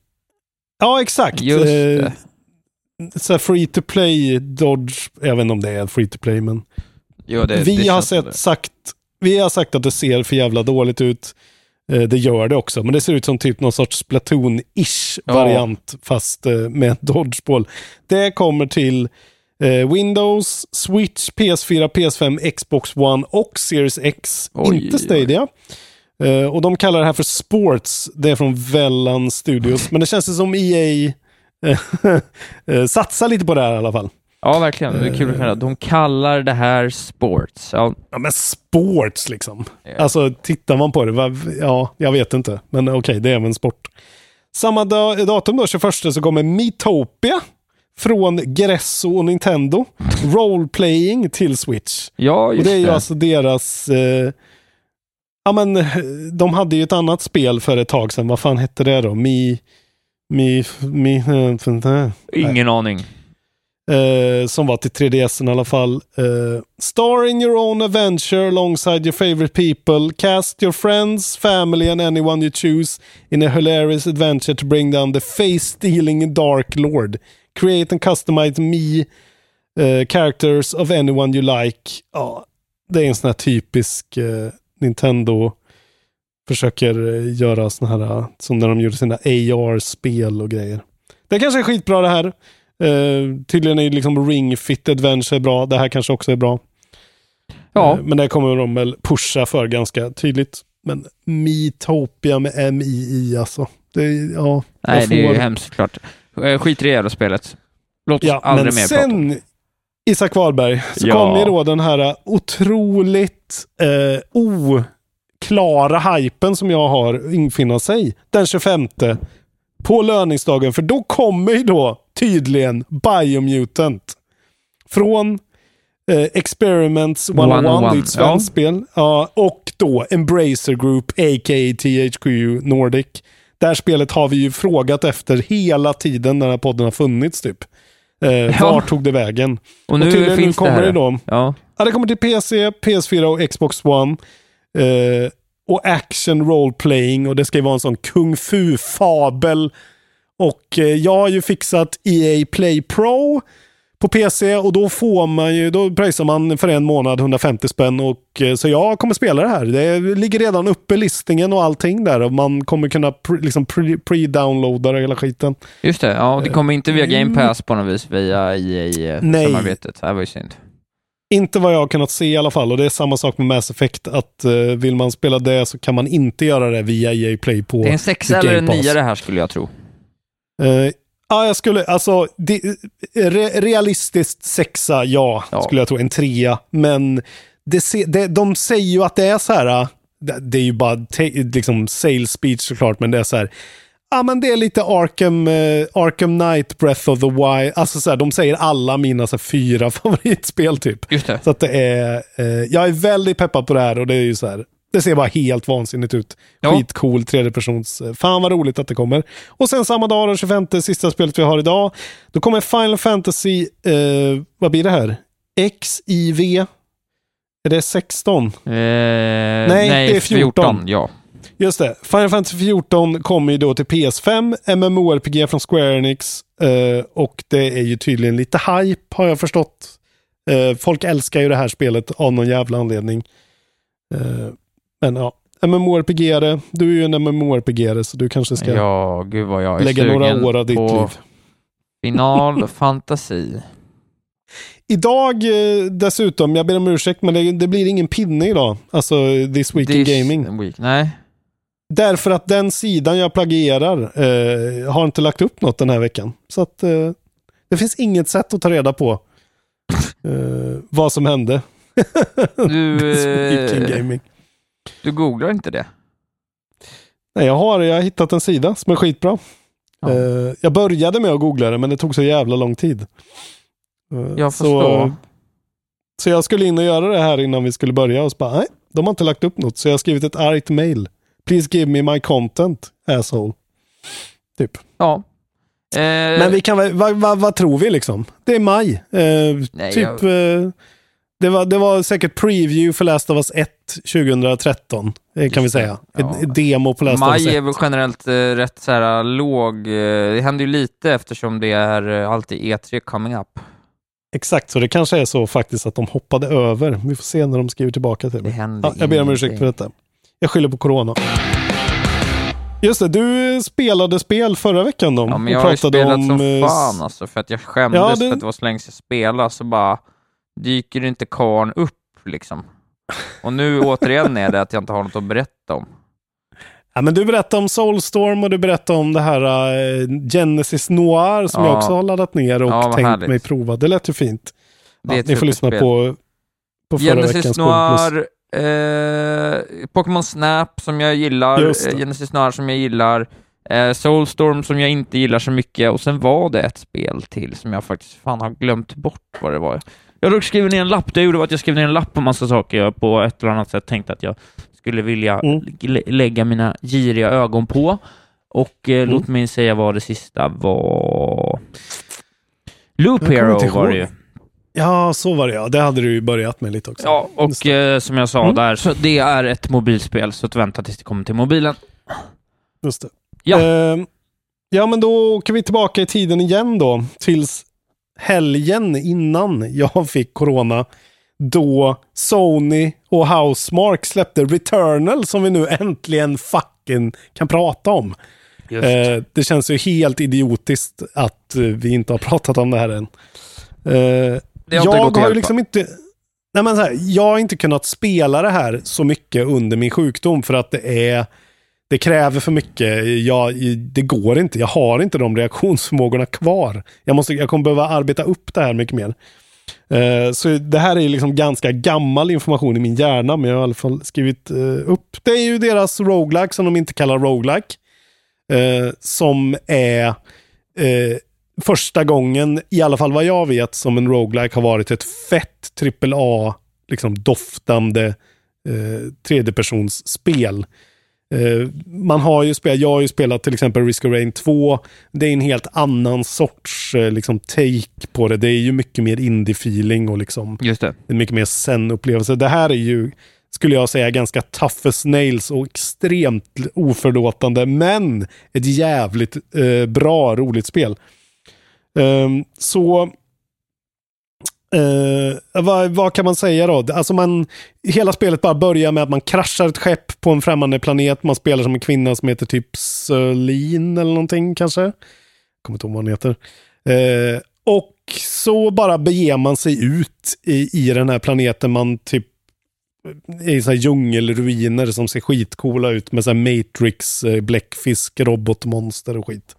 Ja, exakt. Just Eh, det. Så free to play Dodge, jag vet inte om det är free to play, men Jo, det, vi det har sett, sagt, vi har sagt att det ser för jävla dåligt ut. Eh, Det gör det också, men det ser ut som typ någon sorts Splatoon-ish Ja. variant, fast eh, med dodgeball. Det kommer till Windows, Switch, PS4, PS5, Xbox One och Series X. Oj, inte Stadia. Eh, och de kallar det här för Sports. Det är från Vellan Studios. Men det känns som EA eh, satsar lite på det här i alla fall. Ja, verkligen. Det är kul att höra. De kallar det här sports. Ja, Ja, men sports liksom. Ja. Alltså, tittar man på det, va, ja, jag vet inte. Men okej, det är även en sport. Samma da, datum då, 21, så kommer Metopia från Gresso och Nintendo. Roleplaying till Switch. ja Och just det är ju det. alltså deras... Eh, ja, men eh, de hade ju ett annat spel för ett tag sedan. Vad fan hette det då? Mi... Mi... Mi... eh, Ingen aning. Eh, som var till 3DS i alla fall. Eh, star in your own adventure alongside your favorite people. Cast your friends, family and anyone you choose in a hilarious adventure to bring down the face-stealing Dark Lord. Create and customize me eh, characters of anyone you like. Ja, det är en sån här typisk eh, Nintendo försöker eh, göra såna här, eh, som när de gjorde sina AR-spel och grejer. Det kanske är skitbra det här. Eh, tydligen är liksom Ring Fit Adventure bra. Det här kanske också är bra. Ja, Eh, men det kommer de väl pusha för ganska tydligt. Men Metopia med M-I-I alltså. Det, ja, nej, jag det är ju får- hemskt såklart. Eh, Skit i det jävla spelet. Låt oss Ja, aldrig men mer prata om sen, Isak Wahlberg, så Ja. kom ju då den här otroligt eh, oklara hypen som jag har infinna sig den 25 på löningsdagen. För då kommer ju då tydligen Biomutant från eh, Experiments 101, 101, det är ett svenskt spel. Ja, och då Embracer Group, a.k.a. THQ Nordic. Det här spelet har vi ju frågat efter hela tiden när den här podden har funnits typ. Eh, Ja. Var tog det vägen? Och nu tydligen finns kommer det här. det då. Ja, Ja, det kommer till PC, PS4 och Xbox One. Eh, och action role playing och det ska ju vara en sån kung fu-fabel. Och eh, jag har ju fixat EA Play Pro på PC och då får man ju, då pröjsar man för en månad 150 spänn och eh, så jag kommer spela det här. Det ligger redan uppe listningen och allting där och man kommer kunna pre, liksom pre- pre-downloada det hela skiten. just det. Ja, och det kommer inte via Game Mm. Pass på något vis via. EA-samarbetet. Det var ju synd. Inte vad jag har kunnat se i alla fall och det är samma sak med Mass Effect att eh, vill man spela det så kan man inte göra det via EA Play på Det är en sexa Game eller en nia det här skulle jag tro. Eh, ja, jag skulle, alltså, det, re, realistiskt sexa, ja, Ja. skulle jag tro. En trea. Men det, det, de säger ju att det är så här, äh, det, det är ju bara te, liksom sales speech såklart, men det är så här, Ja, men det är lite Arkham, eh, Arkham Knight, Breath of the Wild. Alltså så här, de säger alla mina så här, fyra favoritspel typ. Just det. Så att det är, eh, jag är väldigt peppad på det här och det är ju så här, det ser bara helt vansinnigt ut. Ja. Skitcool tredjepersons. eh, Fan vad roligt att det kommer. Och sen samma dag, den 25, sista spelet vi har idag, då kommer Final Fantasy, eh, vad blir det här? XIV? Är det 16? Eh, nej, det är 14. ja. Just det. Final Fantasy 14 kommer ju då till PS5, MMORPG från Square Enix eh, och det är ju tydligen lite hype har jag förstått. Eh, folk älskar ju det här spelet av någon jävla anledning. Eh, men ja, MMORPG-are. Du är ju en MMORPG-are så du kanske ska Ja, gud vad jag är lägga några år av ditt liv. Final Fantasi. Idag eh, dessutom, jag ber om ursäkt, men det, det blir ingen pinne idag. Alltså This Week in This Gaming. Week. Nej, Därför att den sidan jag plagierar eh, har inte lagt upp något den här veckan. Så att eh, det finns inget sätt att ta reda på eh, vad som hände. du, This Week in eh, Gaming. Du googlar inte det? Nej, jag har, jag har hittat en sida som är skitbra. Ja. Eh, jag började med att googla det, men det tog så jävla lång tid. Eh, Jag så, förstår. så jag skulle in och göra det här innan vi skulle börja och så bara, nej, de har inte lagt upp något. Så jag har skrivit ett argt mail. Please give me my content, asshole. Typ. Ja. Eh, Men vi kan väl, vad, vad, vad tror vi liksom? Det är maj. Eh, Nej, typ, jag- eh, det, var, det var säkert preview för Last of Us 1 2013, eh, kan vi säga. Ja. Ett, ett demo på Last of Us Maj 1. är väl generellt eh, rätt så här låg. Eh, det händer ju lite eftersom det är eh, alltid E3 coming up. Exakt, så det kanske är så faktiskt att de hoppade över. Vi får se när de skriver tillbaka till Det mig. händer Ja, jag ber om ursäkt för detta. Jag skyller på corona. Just det, du spelade spel förra veckan då. Ja, men jag har ju spelat om, som eh, fan alltså, för att jag skämdes Ja, det- för att det var så länge sedan jag spelade, så bara dyker inte karn upp liksom. Och nu återigen är det att jag inte har något att berätta om. Ja, men du berättade om Soulstorm och du berättade om det här eh, Genesis Noir som Ja. jag också har laddat ner och Ja, tänkt härligt. mig prova. Det lät ju fint. Ja, ni får lyssna på, på förra Genesis veckans. Noir, eh, Pokémon Snap som jag gillar, eh, Genesis Noir som jag gillar, eh, Soulstorm som jag inte gillar så mycket och sen var det ett spel till som jag faktiskt fan har glömt bort vad det var. Jag har dock skrivit ner en lapp, det jag gjorde var att jag skrev ner en lapp på massa saker jag på ett eller annat sätt tänkte att jag skulle vilja Mm. lä- lägga mina giriga ögon på. Och eh, Mm. låt mig säga vad det sista var. Loop Hero var det ju. Ja, så var det ja. Det hade du ju börjat med lite också. Ja, och eh, som jag sa Mm. där, så det är ett mobilspel, så att vänta tills det kommer till mobilen. Just det. Ja. Eh, ja, men då åker vi tillbaka i tiden igen då. Tills helgen innan jag fick corona. Då Sony och Housemark släppte Returnal som vi nu äntligen fucking kan prata om. Eh, det känns ju helt idiotiskt att eh, vi inte har pratat om det här än. Eh, jag har hjälpa. liksom inte... Nej men så här, jag har inte kunnat spela det här så mycket under min sjukdom för att det är... Det kräver för mycket. Jag, det går inte. Jag har inte de reaktionsförmågorna kvar. Jag, måste, jag kommer behöva arbeta upp det här mycket mer. Eh, så det här är liksom ganska gammal information i min hjärna, men jag har i alla fall skrivit eh, upp. Det är ju deras roguelike som de inte kallar roguelike. Eh, som är första gången, i alla fall vad jag vet, som en roguelike har varit ett fett AAA, liksom doftande eh, tredjepersonsspel. spel man har ju spelat, jag har ju spelat till exempel Risk of Rain 2. Det är en helt annan sorts eh, liksom take på det. Det är ju mycket mer indie-feeling och liksom Just det. en mycket mer zen-upplevelse. Det här är ju, skulle jag säga, ganska tough as nails och extremt oförlåtande, men ett jävligt eh, bra, roligt spel. Ehm, så Uh, vad, vad kan man säga då? Alltså man, hela spelet bara börjar med att man kraschar ett skepp på en främmande planet. Man spelar som en kvinna som heter typ Sörlin eller någonting kanske. Kommer inte ihåg vad hon heter. Uh, och så bara beger man sig ut i, i den här planeten. Man typ är i så här djungelruiner som ser skitcoola ut med så här Matrix, bläckfisk, robotmonster och skit.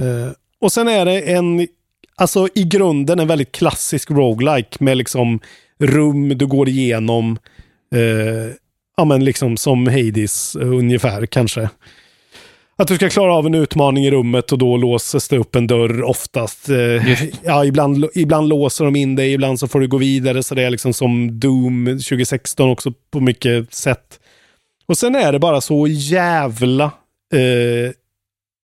Uh, och sen är det en, alltså i grunden en väldigt klassisk roguelike med liksom rum du går igenom. Eh, ja men liksom som Hades eh, ungefär kanske. att du ska klara av en utmaning i rummet och då låses det upp en dörr oftast. Eh, ja, ibland, ibland låser de in dig, ibland så får du gå vidare. Så det är liksom som Doom 2016 också på mycket sätt. Och sen är det bara så jävla eh,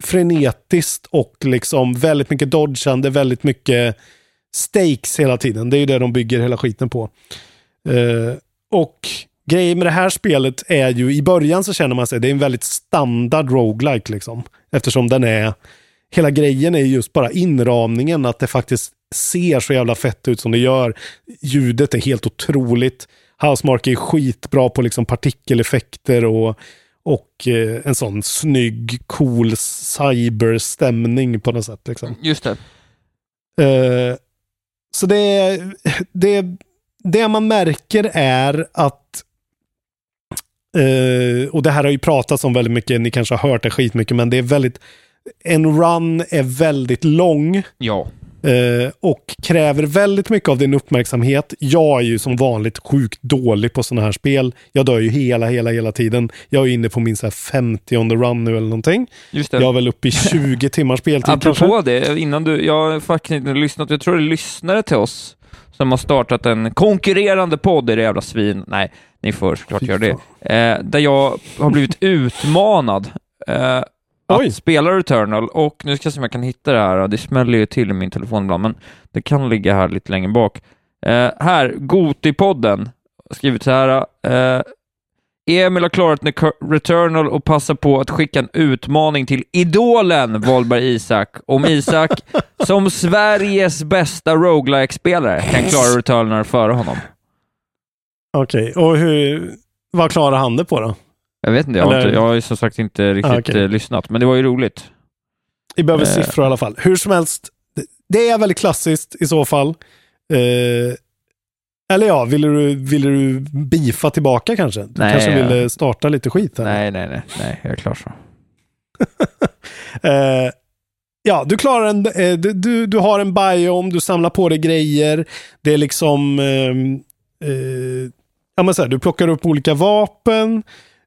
frenetiskt och liksom väldigt mycket dodgande, väldigt mycket stakes hela tiden. Det är ju det de bygger hela skiten på. Eh, och grejen med det här spelet är ju, i början så känner man sig, det är en väldigt standard roguelike liksom. Eftersom den är, hela grejen är just bara inramningen, att det faktiskt ser så jävla fett ut som det gör. Ljudet är helt otroligt. Housemark är skitbra på liksom partikeleffekter och, och eh, en sån snygg, cool cyberstämning på något sätt. Liksom. Just det. Eh, så det, det, det man märker är att eh, och det här har ju pratats om väldigt mycket, ni kanske har hört det skitmycket, men det är väldigt, en run är väldigt lång. Ja. Eh, och kräver väldigt mycket av din uppmärksamhet. Jag är ju som vanligt sjukt dålig på sådana här spel. Jag dör ju hela, hela, hela tiden. Jag är inne på min så här 50 on the run nu eller någonting. Just det. Jag är väl uppe i 20 timmars speltid Apropå kanske. det, innan du, jag har faktiskt inte lyssnat, jag tror det är lyssnare till oss som har startat en konkurrerande podd, är det jävla svin. Nej, ni får såklart göra det. Eh, där jag har blivit utmanad eh, att spela Returnal och nu ska jag se om jag kan hitta det här. Det smäller ju till i min telefon ibland, men det kan ligga här lite längre bak. Eh, här, Gotipodden har skrivit så här. Eh, Emil har klarat Returnal och passar på att skicka en utmaning till idolen Volberg Isak. Om Isak, som Sveriges bästa roguelike spelare kan klara Returnal före honom. Okej, och hur, vad klarar han det på då? Jag vet inte, jag har, Eller- inte, jag har ju som sagt inte riktigt Ah, eh, lyssnat, men det var ju roligt. Vi behöver Eh. siffror i alla fall. Hur som helst, det- är väldigt klassiskt i så fall. Eh, eller ja, ville du, ville du bifa tillbaka kanske? Du Nej, kanske jag- ville starta lite skit här. Nej, nej, nej, nej, jag är klar så. Eh, ja, du klarar en, eh, du, du, du har en biome, du samlar på dig grejer. Det är liksom, ehm, eh, ja men så här, du plockar upp olika vapen eh,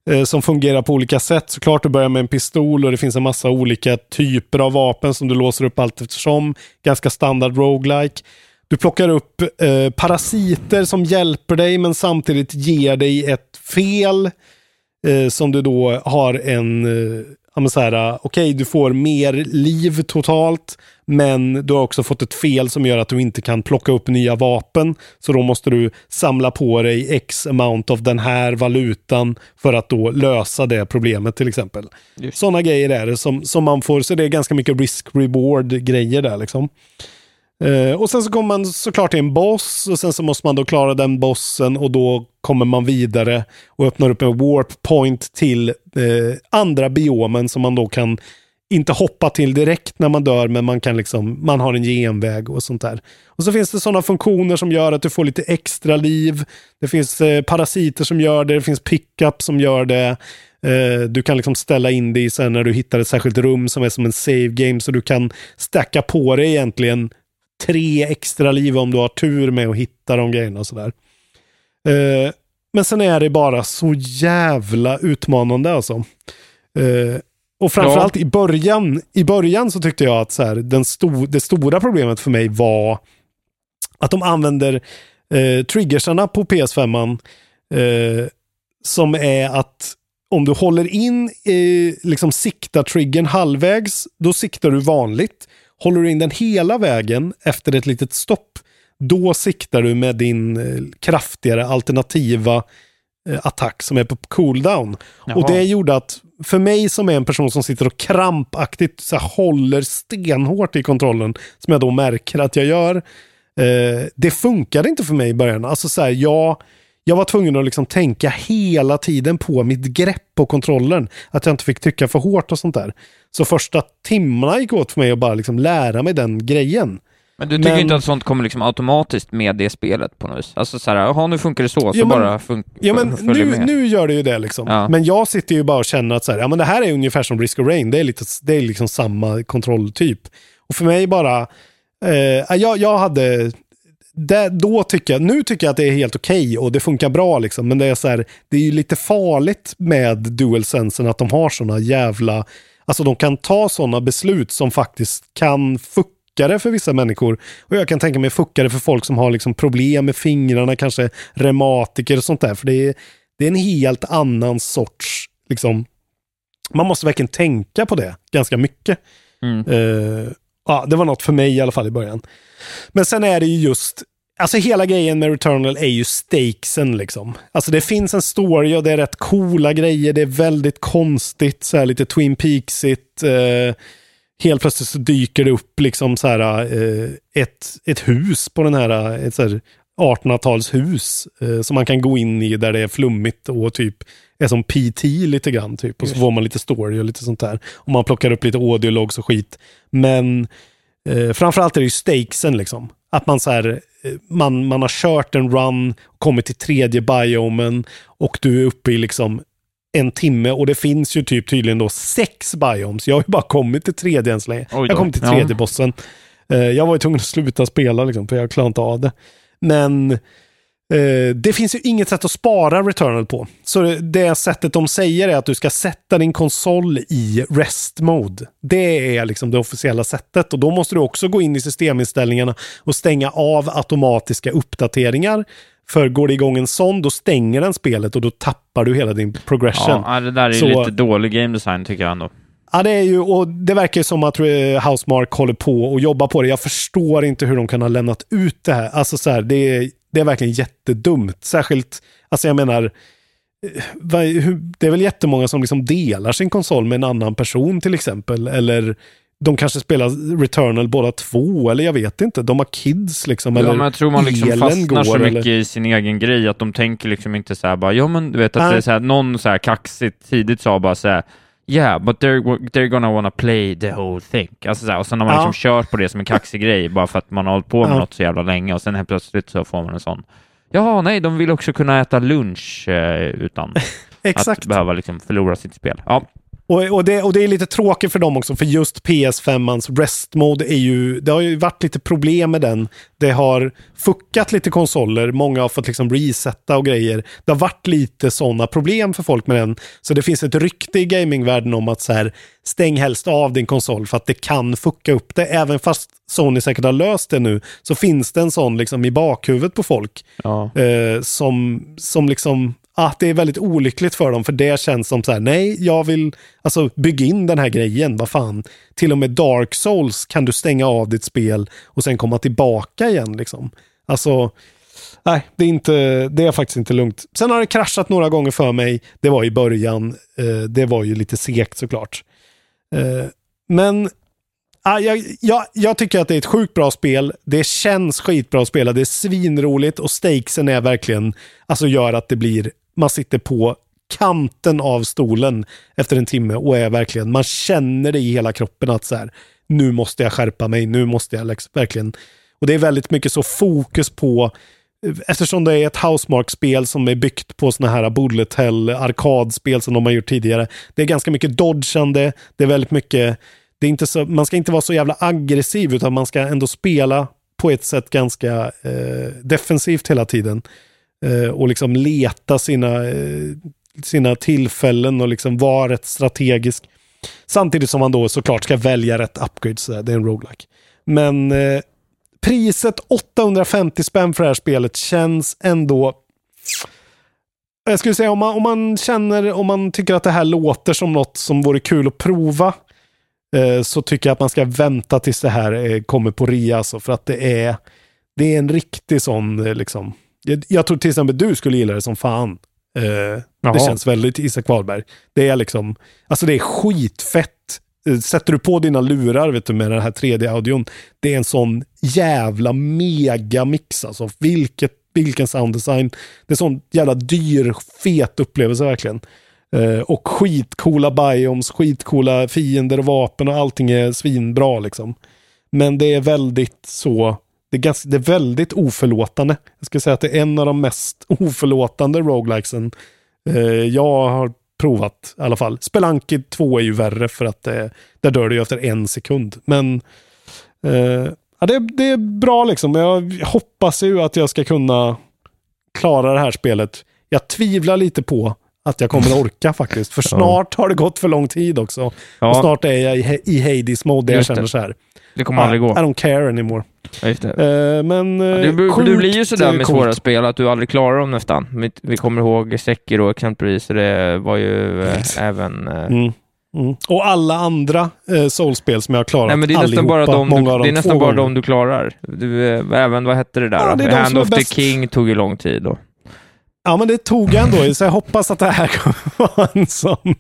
Eh, som fungerar på olika sätt. Såklart du börjar med en pistol och det finns en massa olika typer av vapen som du låser upp allt eftersom. Ganska standard roguelike. Du plockar upp eh, parasiter som hjälper dig men samtidigt ger dig ett fel eh, som du då har en, eh, så här, eh, okej du får mer liv totalt, men du har också fått ett fel som gör att du inte kan plocka upp nya vapen. Så då måste du samla på dig x amount av den här valutan för att då lösa det problemet till exempel. Sådana grejer är det som, som man får, så det är ganska mycket risk-reward grejer där liksom. Eh, och sen så kommer man såklart till en boss och sen så måste man då klara den bossen och då kommer man vidare och öppnar upp en warp point till eh, andra biomen som man då kan inte hoppa till direkt när man dör, men man kan liksom, man har en genväg och sånt där. Och så finns det sådana funktioner som gör att du får lite extra liv. Det finns eh, parasiter som gör det, det finns pickup som gör det. Eh, du kan liksom ställa in dig sen när du hittar ett särskilt rum som är som en save game, så du kan stacka på dig egentligen tre extra liv om du har tur med att hitta de grejerna och sådär. Eh, men sen är det bara så jävla utmanande alltså. Eh, och framförallt i början, i början så tyckte jag att så här, den sto det stora problemet för mig var att de använder eh, triggersarna på PS5 eh, som är att om du håller in, eh, liksom siktar triggern halvvägs, då siktar du vanligt. Håller du in den hela vägen efter ett litet stopp, då siktar du med din eh, kraftigare alternativa eh, attack som är på cooldown. Jaha. Och det gjorde att för mig som är en person som sitter och krampaktigt så här, håller stenhårt i kontrollen, som jag då märker att jag gör, eh, det funkade inte för mig i början. Alltså så här, jag, jag var tvungen att liksom tänka hela tiden på mitt grepp på kontrollen. Att jag inte fick trycka för hårt och sånt där. Så första timmarna gick åt för mig att bara liksom lära mig den grejen. Men du tycker Men- inte att sånt kommer liksom automatiskt med det spelet på något vis? Alltså såhär, jaha nu funkar det så, så Ja, men- bara fun- Ja men nu, med. nu gör det ju det liksom. Ja. Men jag sitter ju bara och känner att så här, ja, men det här är ungefär som Risk of Rain. Det är, lite, det är liksom samma kontrolltyp. Och för mig bara, eh, jag, jag hade, det, då tycker jag, nu tycker jag att det är helt okej och det funkar bra liksom. Men det är så här, det är ju lite farligt med DualSensen att de har sådana jävla Alltså de kan ta sådana beslut som faktiskt kan fucka det för vissa människor. Och jag kan tänka mig fucka det för folk som har liksom problem med fingrarna, kanske reumatiker och sånt där. För det är, det är en helt annan sorts, liksom, man måste verkligen tänka på det ganska mycket. Mm. Eh, ja, det var något för mig i alla fall i början. Men sen är det ju just, alltså hela grejen med Returnal är ju stakesen liksom. Alltså det finns en story och det är rätt coola grejer, det är väldigt konstigt, så här lite Twin Peaksigt. Eh, helt plötsligt så dyker det upp liksom så här eh, ett, ett hus på den här, eh, ett så här 1800-talshus eh, som man kan gå in i där det är flummigt och typ är som PT lite grann typ. Och så får man lite story och lite sånt där. Och man plockar upp lite audiologs och skit. Men eh, framförallt är det ju stakesen liksom. Att man så här, eh, man, man har kört en run, kommit till tredje biomen och du är uppe i liksom en timme och det finns ju typ tydligen då sex biomes. Jag har ju bara kommit till tredje än så länge. Oj. Jag kom till Ja. tredje bossen. Eh, jag var ju tvungen att sluta spela liksom, för jag klarade inte av det. Men eh, det finns ju inget sätt att spara Returnal på. Så det- sättet de säger är att du ska sätta din konsol i rest mode. Det är liksom det officiella sättet och då måste du också gå in i systeminställningarna och stänga av automatiska uppdateringar. För går det igång en sån, då stänger den spelet och då tappar du hela din progression. Ja, det där är Så- lite dålig game design tycker jag ändå. Ja, det är ju, och det verkar som att eh, Housemark håller på och jobbar på det. Jag förstår inte hur de kan ha lämnat ut det här. Alltså så här, det är, det är verkligen jättedumt. Särskilt, alltså jag menar, eh, det är väl jättemånga som liksom delar sin konsol med en annan person till exempel. Eller de kanske spelar Returnal båda två, eller jag vet inte. De har kids liksom. Ja, eller men jag tror man liksom fastnar så går, mycket i sin egen grej att de tänker liksom inte så här bara, ja men du vet att Nej. det är så här, någon så här kaxigt tidigt sa bara så här, yeah, but they're, they're gonna wanna play the whole thing. Alltså och sen har man Ja. liksom kört på det som en kaxig grej bara för att man har hållit på med Ja. något så jävla länge och sen helt plötsligt så får man en sån, ja nej, de vill också kunna äta lunch eh, utan att behöva liksom förlora sitt spel. Ja, Och, och, det, och det är lite tråkigt för dem också, för just PS5ans rest mode är ju, det har ju varit lite problem med den. Det har fuckat lite konsoler, många har fått liksom resetta och grejer. Det har varit lite sådana problem för folk med den. Så det finns ett rykte i gamingvärlden om att så här, stäng helst av din konsol för att det kan fucka upp det. Även fast Sony säkert har löst det nu, så finns det en sån liksom i bakhuvudet på folk. ja. Eh, som, som liksom, att det är väldigt olyckligt för dem, för det känns som så här, nej, jag vill alltså bygga in den här grejen, vad fan. Till och med Dark Souls kan du stänga av ditt spel och sen komma tillbaka igen liksom. Alltså, nej, det är, inte, det är faktiskt inte lugnt. Sen har det kraschat några gånger för mig, det var i början, eh, det var ju lite segt såklart. Eh, men Ah, jag, jag, jag tycker att det är ett sjukt bra spel. Det känns skitbra att spela. Det är svinroligt och stakesen är verkligen, alltså gör att det blir, man sitter på kanten av stolen efter en timme och är verkligen, man känner det i hela kroppen att så här, nu måste jag skärpa mig, nu måste jag liksom, verkligen, och det är väldigt mycket så fokus på Eftersom det är ett Housemark-spel som är byggt på såna här bullet hell arkadspel som de har gjort tidigare. Det är ganska mycket dodgande, det är väldigt mycket det är inte så, man ska inte vara så jävla aggressiv utan man ska ändå spela på ett sätt ganska eh, defensivt hela tiden. Eh, och liksom leta sina, eh, sina tillfällen och liksom vara rätt strategisk. Samtidigt som man då såklart ska välja rätt upgrades. Det är en roguelike. Men eh, priset 850 spänn för det här spelet känns ändå jag skulle säga om man, om man känner, om man tycker att det här låter som något som vore kul att prova eh, så tycker jag att man ska vänta tills det här eh, kommer på rea. Alltså, för att det är, det är en riktig sån, eh, liksom. Jag, jag tror till exempel du skulle gilla det som fan. Eh, det känns väldigt Isak Wahlberg. Det är liksom, alltså det är skitfett. Eh, Sätter du på dina lurar vet du, med den här 3D-audion, det är en sån jävla megamix alltså. Vilket, vilken sounddesign. Det är sån jävla dyr, fet upplevelse verkligen. Eh, och skitcoola biomes, skitcoola fiender och vapen och allting är svinbra liksom. Men det är väldigt så, det är, ganska, det är väldigt oförlåtande. Jag skulle säga att det är en av de mest oförlåtande roguelikesen eh, jag har provat i alla fall. Spelunky 2 är ju värre för att det, där dör du ju efter en sekund. Men eh, ja, det, det är bra liksom. Jag hoppas ju att jag ska kunna klara det här spelet. Jag tvivlar lite på att jag kommer att orka faktiskt. För snart har det gått för lång tid också. Ja. Och snart är jag i, i Hades mode jag känner så här. Det kommer aldrig gå. I don't care anymore. Ja, just det. Eh, men eh, Du, du blir ju sådär med coolt. svåra spel att du aldrig klarar dem nästan. Vi, vi kommer ihåg Sekiro exempelvis, det var ju eh, även... Eh, Mm. Mm. Och alla andra eh, soulspel som jag har klarat, Nej men det är nästan bara allihopa, de många du, det är nästan bara de du klarar. Du, eh, även, vad hette det där Ja, det de Hand är of the bäst. King tog ju lång tid då. Ja, men det tog jag ändå, så jag hoppas att det här kommer vara en sån.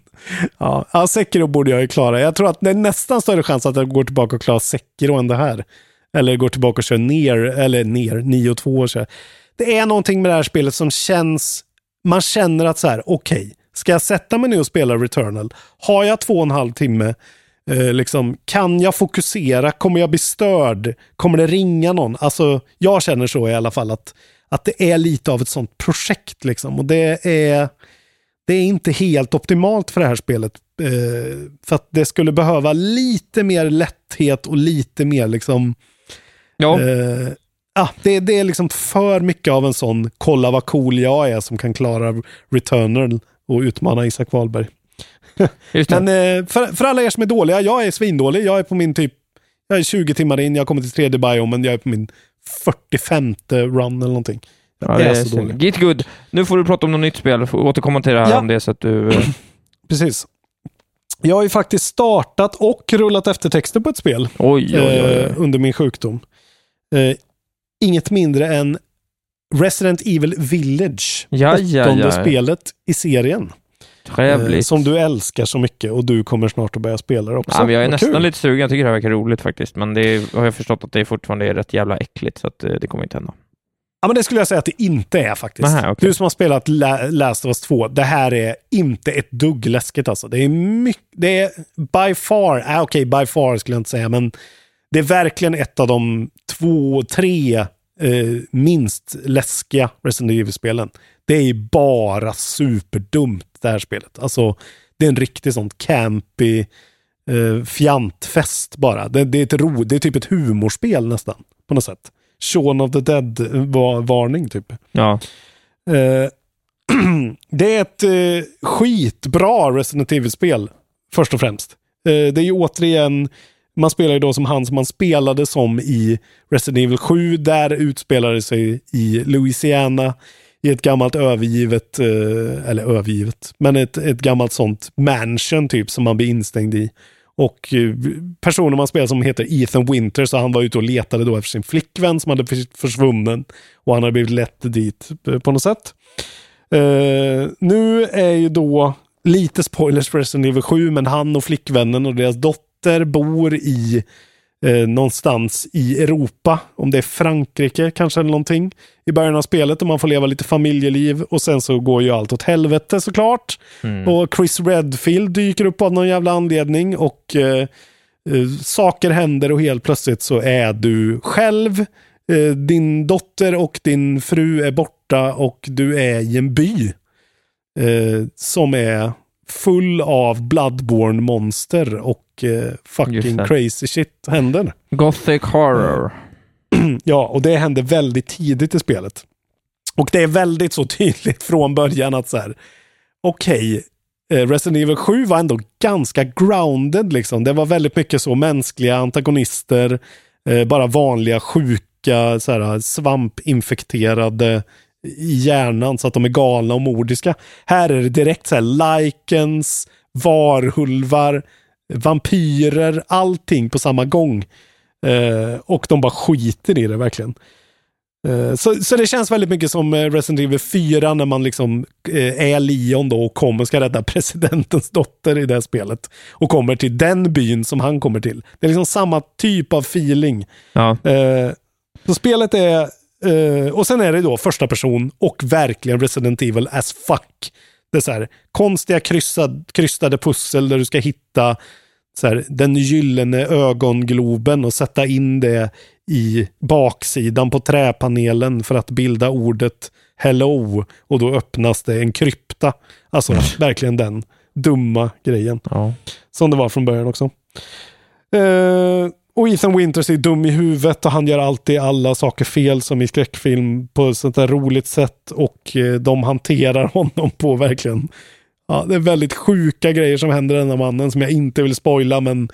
Ja, ja, Sekiro borde jag ju klara. Jag tror att det är nästan större chans att jag går tillbaka och klarar Sekiro än det här. Eller går tillbaka och kör ner, eller ner, 9 och 2 och kör. Det är någonting med det här spelet som känns, man känner att så här, okej, ska jag sätta mig nu och spela Returnal? Har jag två och en halv timme? Eh, liksom, kan jag fokusera? Kommer jag bli störd? Kommer det ringa någon? Alltså, jag känner så i alla fall att, att det är lite av ett sånt projekt. Liksom. Och det är, det är inte helt optimalt för det här spelet. Eh, för att det skulle behöva lite mer lätthet och lite mer liksom... Ja. Eh, ah, det, det är liksom för mycket av en sån kolla vad cool jag är som kan klara Returnal och utmana Isak Wahlberg. Men eh, för, för alla er som är dåliga, jag är svindålig. Jag är på min typ, jag är 20 timmar in, jag kommit till tredje biomen, jag är på min 45 run eller någonting. Ja, det är så synd. dålig. Git good. Nu får du prata om något nytt spel. Får återkomma till det här Ja. om det så att du... eh, Precis. Jag har ju faktiskt startat och rullat eftertexter på ett spel Oj, oj, oj. eh, under min sjukdom. Eh, inget mindre än Resident Evil Village. Ja, ja, åttonde ja. spelet i serien. Eh, Trevligt. som du älskar så mycket och du kommer snart att börja spela det också. Ja, jag är Vad nästan kul. lite sugen. Jag tycker det här verkar roligt faktiskt. Men det är, har jag förstått att det fortfarande är rätt jävla äckligt, så att eh, det kommer inte hända. Ja, men det skulle jag säga att det inte är faktiskt. Nähä, okej. Du som har spelat La- Last of Us 2, det här är inte ett dugg läskigt alltså. Det är mycket, det är by far, äh, okej by far skulle jag inte säga, men det är verkligen ett av de två, tre eh, minst läskiga Resident Evil-spelen. Det är bara superdumt det här spelet. Alltså, det är en riktig sån campy eh, fjantfest bara. Det, det, är ett ro, det är typ ett humorspel nästan, på något sätt. Shaun of the Dead-varning typ. Ja. Eh, det är ett eh, skitbra Resident Evil-spel, först och främst. Eh, det är ju återigen, man spelar ju då som han som man spelade som i Resident Evil 7. Där utspelar det sig i Louisiana, i ett gammalt övergivet, eh, eller övergivet, men ett, ett gammalt sånt mansion typ som man blir instängd i. Och eh, personen man spelar som heter Ethan Winter, så han var ute och letade då efter sin flickvän som hade försvunnen. Och han hade blivit lett dit eh, på något sätt. Eh, nu är ju då lite spoilers för Resident Evil 7, men han och flickvännen och deras dotter bor i eh, någonstans i Europa. Om det är Frankrike kanske eller någonting. I början av spelet och man får leva lite familjeliv och sen så går ju allt åt helvete såklart. Och Chris Redfield dyker upp av någon jävla anledning och eh, eh, saker händer och helt plötsligt så är du själv. Eh, din dotter och din fru är borta och du är i en by eh, som är full av bloodborne monster och eh, fucking crazy shit händer. Gothic horror. Ja, och det händer väldigt tidigt i spelet. Och det är väldigt så tydligt från början att så här, okej, eh, Resident Evil 7 var ändå ganska grounded liksom. Det var väldigt mycket så mänskliga antagonister, eh, bara vanliga sjuka, så här, svampinfekterade i hjärnan så att de är galna och mordiska. Här är det direkt så här likens, varhulvar, vampyrer, allting på samma gång. Eh, och de bara skiter i det verkligen. Eh, så, så det känns väldigt mycket som eh, Resident Evil 4 när man liksom eh, är Leon då och kommer ska rädda presidentens dotter i det här spelet. Och kommer till den byn som han kommer till. Det är liksom samma typ av feeling. Ja. Så spelet är, och sen är det då första person och verkligen Resident Evil as fuck. Det är så här konstiga kryssad, krystade pussel där du ska hitta så här, den gyllene ögongloben och sätta in det i baksidan på träpanelen för att bilda ordet hello och då öppnas det en krypta. Alltså verkligen den dumma grejen. Ja. Som det var från början också. Eh, och Ethan Winters är dum i huvudet och han gör alltid alla saker fel som i skräckfilm på ett sånt där roligt sätt och eh, de hanterar honom på verkligen. Ja, det är väldigt sjuka grejer som händer den här mannen som jag inte vill spoila men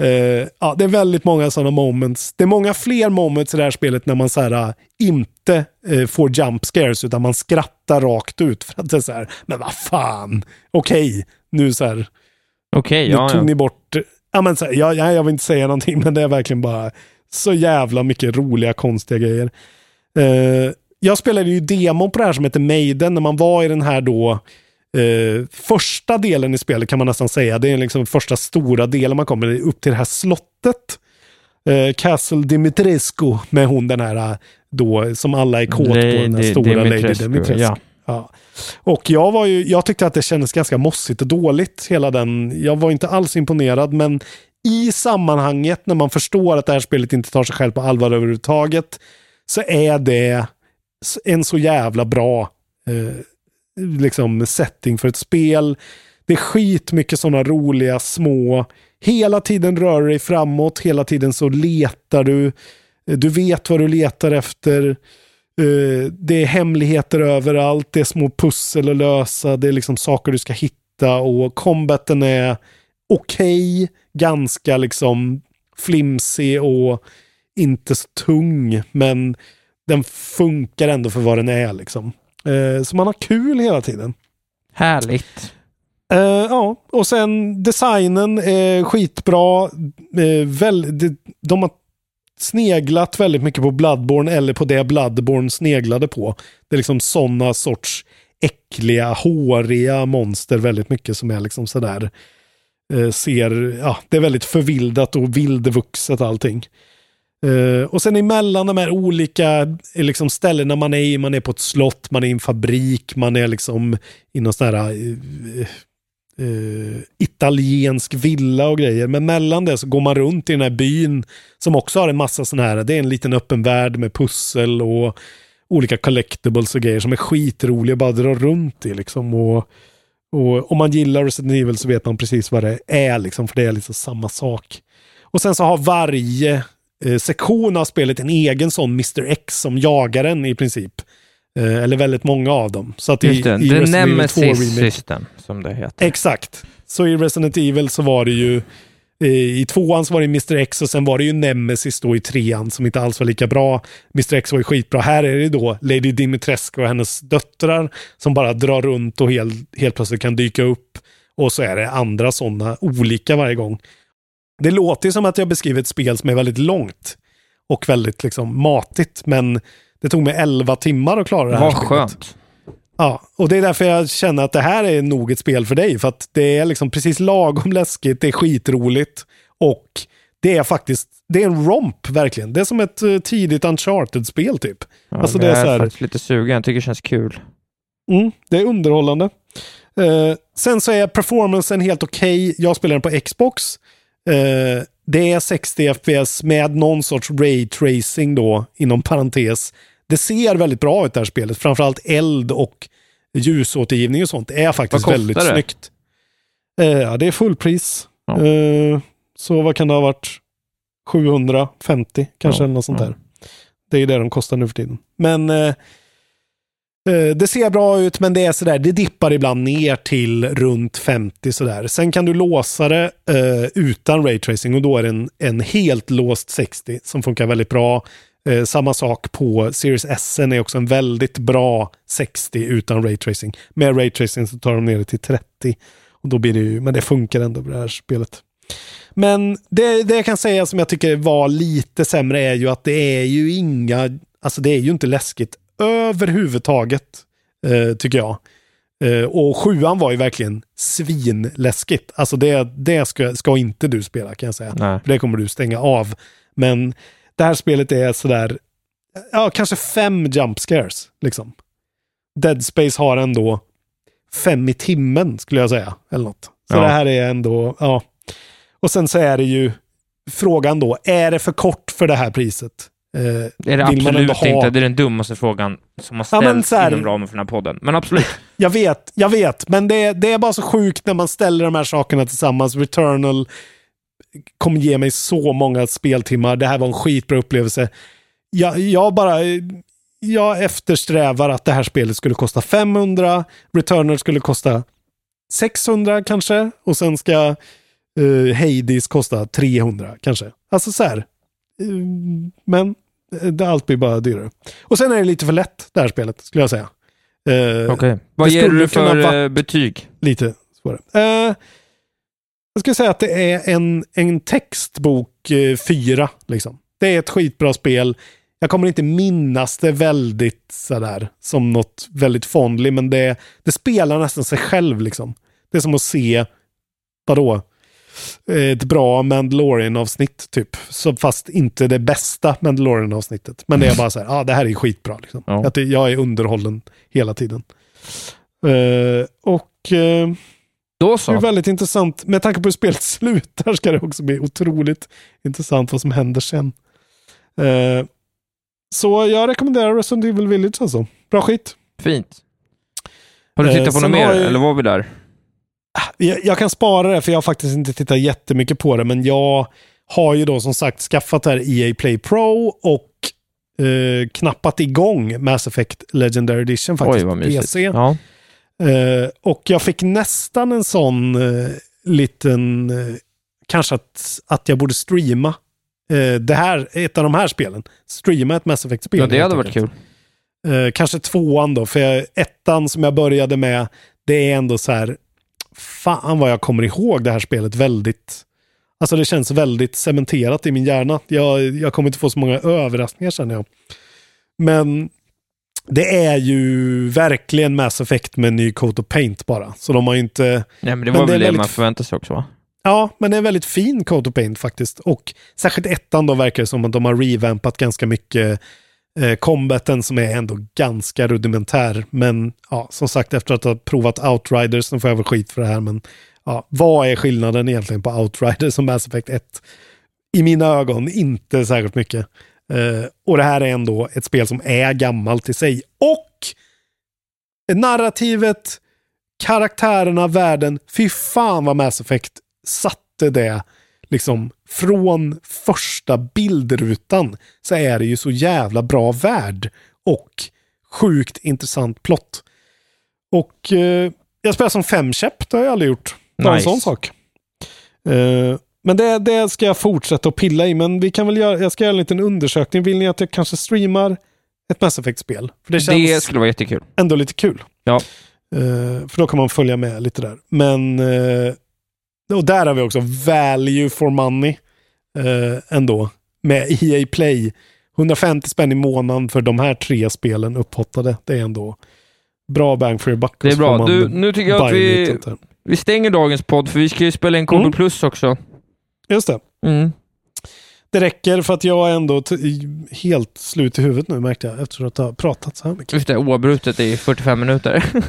eh, ja, det är väldigt många sådana moments. Det är många fler moments i det här spelet när man så här, eh, inte eh, får jump scares utan man skrattar rakt ut för att det är så här, men vad fan, okej, okay, nu så här. Okej, okay, nu ja. tog ja. ni bort Ja, men så, ja, ja, jag vill inte säga någonting, men det är verkligen bara så jävla mycket roliga, konstiga grejer. Uh, jag spelade ju demo på det här som heter Maiden, när man var i den här då uh, första delen i spelet kan man nästan säga. Det är liksom första stora delen man kommer upp till det här slottet. Uh, Castle Dimitrescu med hon den här då som alla är kåt på, den här stora Lady Dimitrescu. Ja. Ja. Och jag, var ju, jag tyckte att det kändes ganska mossigt och dåligt, hela den. Jag var inte alls imponerad, men i sammanhanget när man förstår att det här spelet inte tar sig själv på allvar överhuvudtaget, så är det en så jävla bra eh, liksom setting för ett spel. Det är skitmycket sådana roliga små, hela tiden rör dig framåt, hela tiden så letar du. Du vet vad du letar efter. Uh, det är hemligheter överallt, det är små pussel att lösa, det är liksom saker du ska hitta och combaten är okej, okay, ganska liksom flimsig och inte så tung, men den funkar ändå för vad den är liksom. Uh, så man har kul hela tiden. Härligt. Uh, ja, och sen designen är skitbra. väl, de, de har sneglat väldigt mycket på Bloodborne eller på det Bloodborne sneglade på. Det är liksom sådana sorts äckliga, håriga monster väldigt mycket som är liksom sådär eh, ser, ja, det är väldigt förvildat och vildvuxet allting. Uh, och sen emellan de här olika eh, liksom, ställena man är i, man är på ett slott, man är i en fabrik, man är liksom i någon sån här uh, uh, italiensk villa och grejer. Men mellan det så går man runt i den här byn som också har en massa sådana här, det är en liten öppen värld med pussel och olika collectibles och grejer som är skitroliga att bara dra runt i liksom. Och, och om man gillar Resident Evil så vet man precis vad det är liksom, för det är liksom samma sak. Och sen så har varje eh, sektion av spelet en egen sån Mr X som jagar en i princip. Eh, eller väldigt många av dem. Så att Just det, i, i The Resident Evil 2 Nemesis Remake- System, som det heter. Exakt. Så i Resident Evil så var det ju eh, i tvåan så var det Mr X och sen var det ju Nemesis då i trean som inte alls var lika bra. Mr X var ju skitbra. Här är det då Lady Dimitrescu och hennes döttrar som bara drar runt och helt, helt plötsligt kan dyka upp. Och så är det andra sådana olika varje gång. Det låter som att jag beskriver ett spel som är väldigt långt och väldigt liksom matigt, men det tog mig 11 timmar att klara det här Vad spelet. skönt. Ja, och det är därför jag känner att det här är nog ett spel för dig. För att det är liksom precis lagom läskigt, det är skitroligt och det är faktiskt, det är en romp verkligen. Det är som ett eh, tidigt Uncharted-spel typ. Ja, alltså det det är är så här, faktiskt lite sugen. Jag tycker det känns kul. mm, det är underhållande. Eh, sen så är performancen helt okej. Jag spelar den på Xbox. Eh, det är 60 FPS med någon sorts ray tracing då, inom parentes. Det ser väldigt bra ut det här spelet. Framförallt eld och ljusåtergivning och sånt är faktiskt väldigt det? snyggt. Eh, det är fullpris. Ja. Eh, så vad kan det ha varit? 750 kanske Ja, eller något sånt ja. där. Det är det de kostar nu för tiden. Men eh, Eh, det ser bra ut, men det är sådär, det dippar ibland ner till runt 50 sådär. Sen kan du låsa det eh, utan raytracing och då är det en, en helt låst 60 som funkar väldigt bra. Eh, samma sak på Series S är också en väldigt bra 60 utan raytracing. Med raytracing så tar de ner det till 30. Och då blir det ju, men det funkar ändå på det här spelet. Men det, det jag kan säga som jag tycker var lite sämre är ju att det är ju inga, alltså det är ju inte läskigt överhuvudtaget, eh, tycker jag. Eh, och sjuan var ju verkligen svinläskigt. Alltså det, det ska, ska inte du spela kan jag säga. Nej. För det kommer du stänga av. Men det här spelet är sådär, ja kanske fem jump scares liksom. Dead Space har ändå fem i timmen skulle jag säga. Eller något. Så Ja. det här är ändå, ja. Och sen så är det ju frågan då, är det för kort för det här priset? Eh, Det är det absolut ha- inte. Det är den dummaste frågan som har Ja, ställts så här- inom ramen för den här podden. Men absolut. Jag vet, jag vet, men det, det är bara så sjukt när man ställer de här sakerna tillsammans. Returnal, kommer ge mig så många speltimmar. Det här var en skitbra upplevelse. Jag, jag bara... Jag eftersträvar att det här spelet skulle kosta 500, Returner skulle kosta 600 kanske och sen ska uh, Hades kosta 300 kanske. Alltså så här. Uh, men allt blir bara dyrare. Och sen är det lite för lätt det här spelet skulle jag säga. Okej. Okay. Vad ger du för uh, betyg? Lite svårare. Uh, jag skulle säga att det är en, en textbok fyra. Liksom. Det är ett skitbra spel. Jag kommer inte minnas det väldigt sådär som något väldigt fondly, men det, det spelar nästan sig själv liksom. Det är som att se, vadå, ett bra Mandalorian-avsnitt typ. Så fast inte det bästa Mandalorian-avsnittet. Men det är bara så här, ja ah, det här är skitbra. Liksom. Ja. Att jag är underhållen hela tiden. Uh, och uh, Då så. det är väldigt intressant. Med tanke på hur spelet slutar ska det också bli otroligt intressant vad som händer sen. Uh, så jag rekommenderar Resident Evil Village alltså. Bra skit. Fint. Har du tittat på något mer, jag... eller var vi där? Jag, jag, kan spara det, för jag har faktiskt inte tittat jättemycket på det, men jag har ju då som sagt skaffat det här EA Play Pro och eh, knappat igång Mass Effect Legendary Edition faktiskt Oj, på PC. Ja. Eh, och jag fick nästan en sån eh, liten, eh, kanske att, att jag borde streama eh, det här, ett av de här spelen. Streama ett Mass Effect-spel. Ja, det hade varit kul. Eh, kanske tvåan då, för jag, ettan som jag började med, det är ändå så här, fan vad jag kommer ihåg det här spelet väldigt... Alltså det känns väldigt cementerat i min hjärna. Jag, jag kommer inte få så många överraskningar känner jag. Men det är ju verkligen Mass Effect med ny coat of paint bara. Så de har ju inte... Nej, men det var men väl det, det man förväntade sig också va? Ja, men det är en väldigt fin coat of paint faktiskt. Och särskilt ettan då verkar det som att de har revampat ganska mycket eh, combaten som är ändå ganska rudimentär. Men ja, som sagt, efter att ha provat Outriders, nu får jag väl skit för det här, men ja, vad är skillnaden egentligen på Outriders och Mass Effect 1? I mina ögon inte särskilt mycket. Eh, och det här är ändå ett spel som är gammalt i sig. Och narrativet, karaktärerna, världen, fy fan vad Mass Effect satte det liksom från första bildrutan så är det ju så jävla bra värld och sjukt intressant plott. Och eh, jag spelar som femkäpp, det har jag aldrig gjort. Bara nice. en sån sak. Eh, men det, det ska jag fortsätta att pilla i, men vi kan väl göra, jag ska göra en liten undersökning. Vill ni att jag kanske streamar ett Mass Effect-spel? För det, känns det skulle vara jättekul. Ändå lite kul. Ja. Uh, för då kan man följa med lite där. Men uh, och där har vi också value for money eh, ändå. Med EA Play. 150 spänn i månaden för de här tre spelen upphottade. Det är ändå bra bang for your buck. Det är bra. Du, nu tycker jag att vi, vi stänger dagens podd, för vi ska ju spela in Kodo mm. Plus också. Just det. Mm. Det räcker för att jag är ändå helt slut i huvudet nu märkte jag efter att ha pratat så här mycket. Just det, oavbrutet i 45 minuter.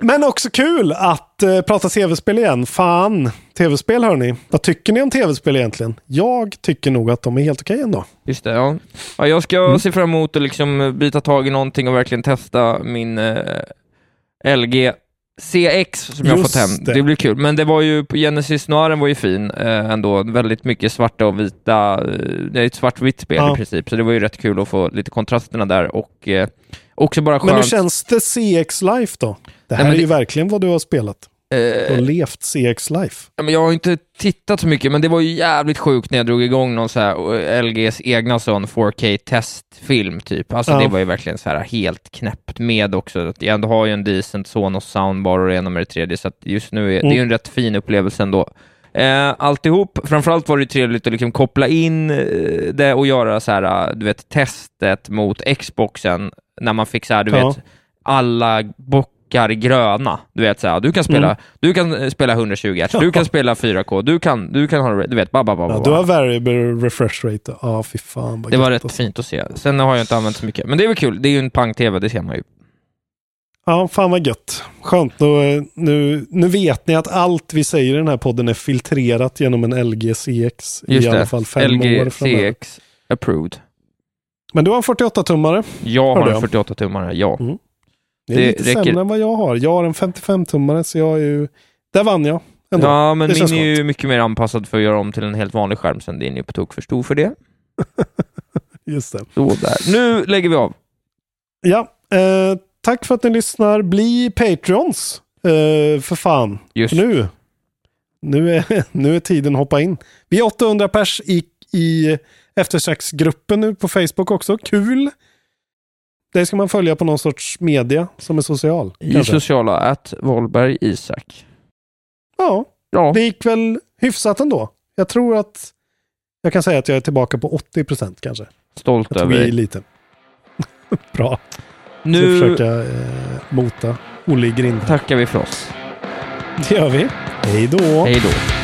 Men också kul att uh, prata tv-spel igen. Fan, tv-spel hörni. Vad tycker ni om tv-spel egentligen? Jag tycker nog att de är helt okej ändå. Just det, ja. ja jag ska mm. se fram emot att liksom bita tag i någonting och verkligen testa min eh, LG CX som jag fått hem. Det. det. blir kul. Men det var ju, Genesis Noiren var ju fin eh, ändå. Väldigt mycket svarta och vita. Eh, det är ett svartvitt spel ja. i princip, så det var ju rätt kul att få lite kontrasterna där och eh, också bara skönt. Men hur känns det CX Life då? Det här Nej, är det... ju verkligen vad du har spelat. Du har levt CX Life. Ja, men jag har inte tittat så mycket, men det var ju jävligt sjukt när jag drog igång någon så här eh, LGs egna sån 4K-testfilm typ. Alltså ja. det var ju verkligen så här helt knäppt med också. Jag ändå har ju en decent Sonos soundbar och det ena med det tredje, så just nu är mm. det är ju en rätt fin upplevelse ändå. Eh, alltihop, framförallt var det trevligt att liksom koppla in eh, det och göra så här, du vet, testet mot Xboxen när man fick så här, du ja. vet, alla box prickar gröna. Du vet såhär, du kan spela, mm. du kan spela 120 Hz, du kan spela 4K, du kan, du kan ha, du vet, ba, ba, ba, ja, Du har variable refresh rate. Ja, ah, fy fan. Det var rätt alltså. fint att se. Sen har jag inte använt så mycket, men det är väl kul. Det är ju en pang-tv, det ser man ju. Ja, fan vad gött. Skönt. Nu, nu, nu vet ni att allt vi säger i den här podden är filtrerat genom en LG CX Just i det. alla fall fem LG år framöver. CX approved. Men du har en 48-tummare? Jag har en 48-tummare, ja. Mm. Det är det lite räcker. sämre än vad jag har. Jag har en 55-tummare, så jag är ju... Där vann jag. Ändå. Ja, men Det min är ju mycket mer anpassad för att göra om till en helt vanlig skärm, sen din är på tok för stor för det. Just det. Så där. Nu lägger vi av. Ja, eh, tack för att ni lyssnar. Bli Patreons, eh, för fan. Just. Nu, nu, är, nu är tiden att hoppa in. Vi är 800 pers i, i eftersöksgruppen nu på Facebook också. Kul! Det ska man följa på någon sorts media som är social. I kanske. sociala, att Wahlberg Isak. Ja, Ja, det gick väl hyfsat ändå. Jag tror att jag kan säga att jag är tillbaka på 80 procent kanske. stolt Jag över dig. lite. Bra. Nu... Nu Ska försöka eh, mota Olle i grind. tackar vi för oss. Det gör vi. Hej då. Hej då.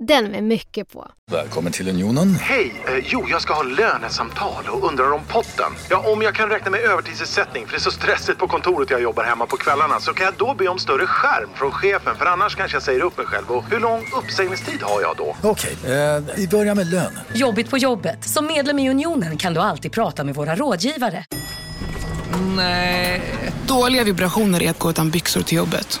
Den med mycket på. Välkommen till Unionen. Hej! Eh, jo, jag ska ha lönesamtal och undrar om potten. Ja, om jag kan räkna med övertidsersättning för det är så stressigt på kontoret jag jobbar hemma på kvällarna så kan jag då be om större skärm från chefen för annars kanske jag säger upp mig själv. Och hur lång uppsägningstid har jag då? Okej, eh, vi börjar med lön. Jobbigt på jobbet. Som medlem i Unionen kan du alltid prata med våra rådgivare. Nej. Dåliga vibrationer är att gå utan byxor till jobbet.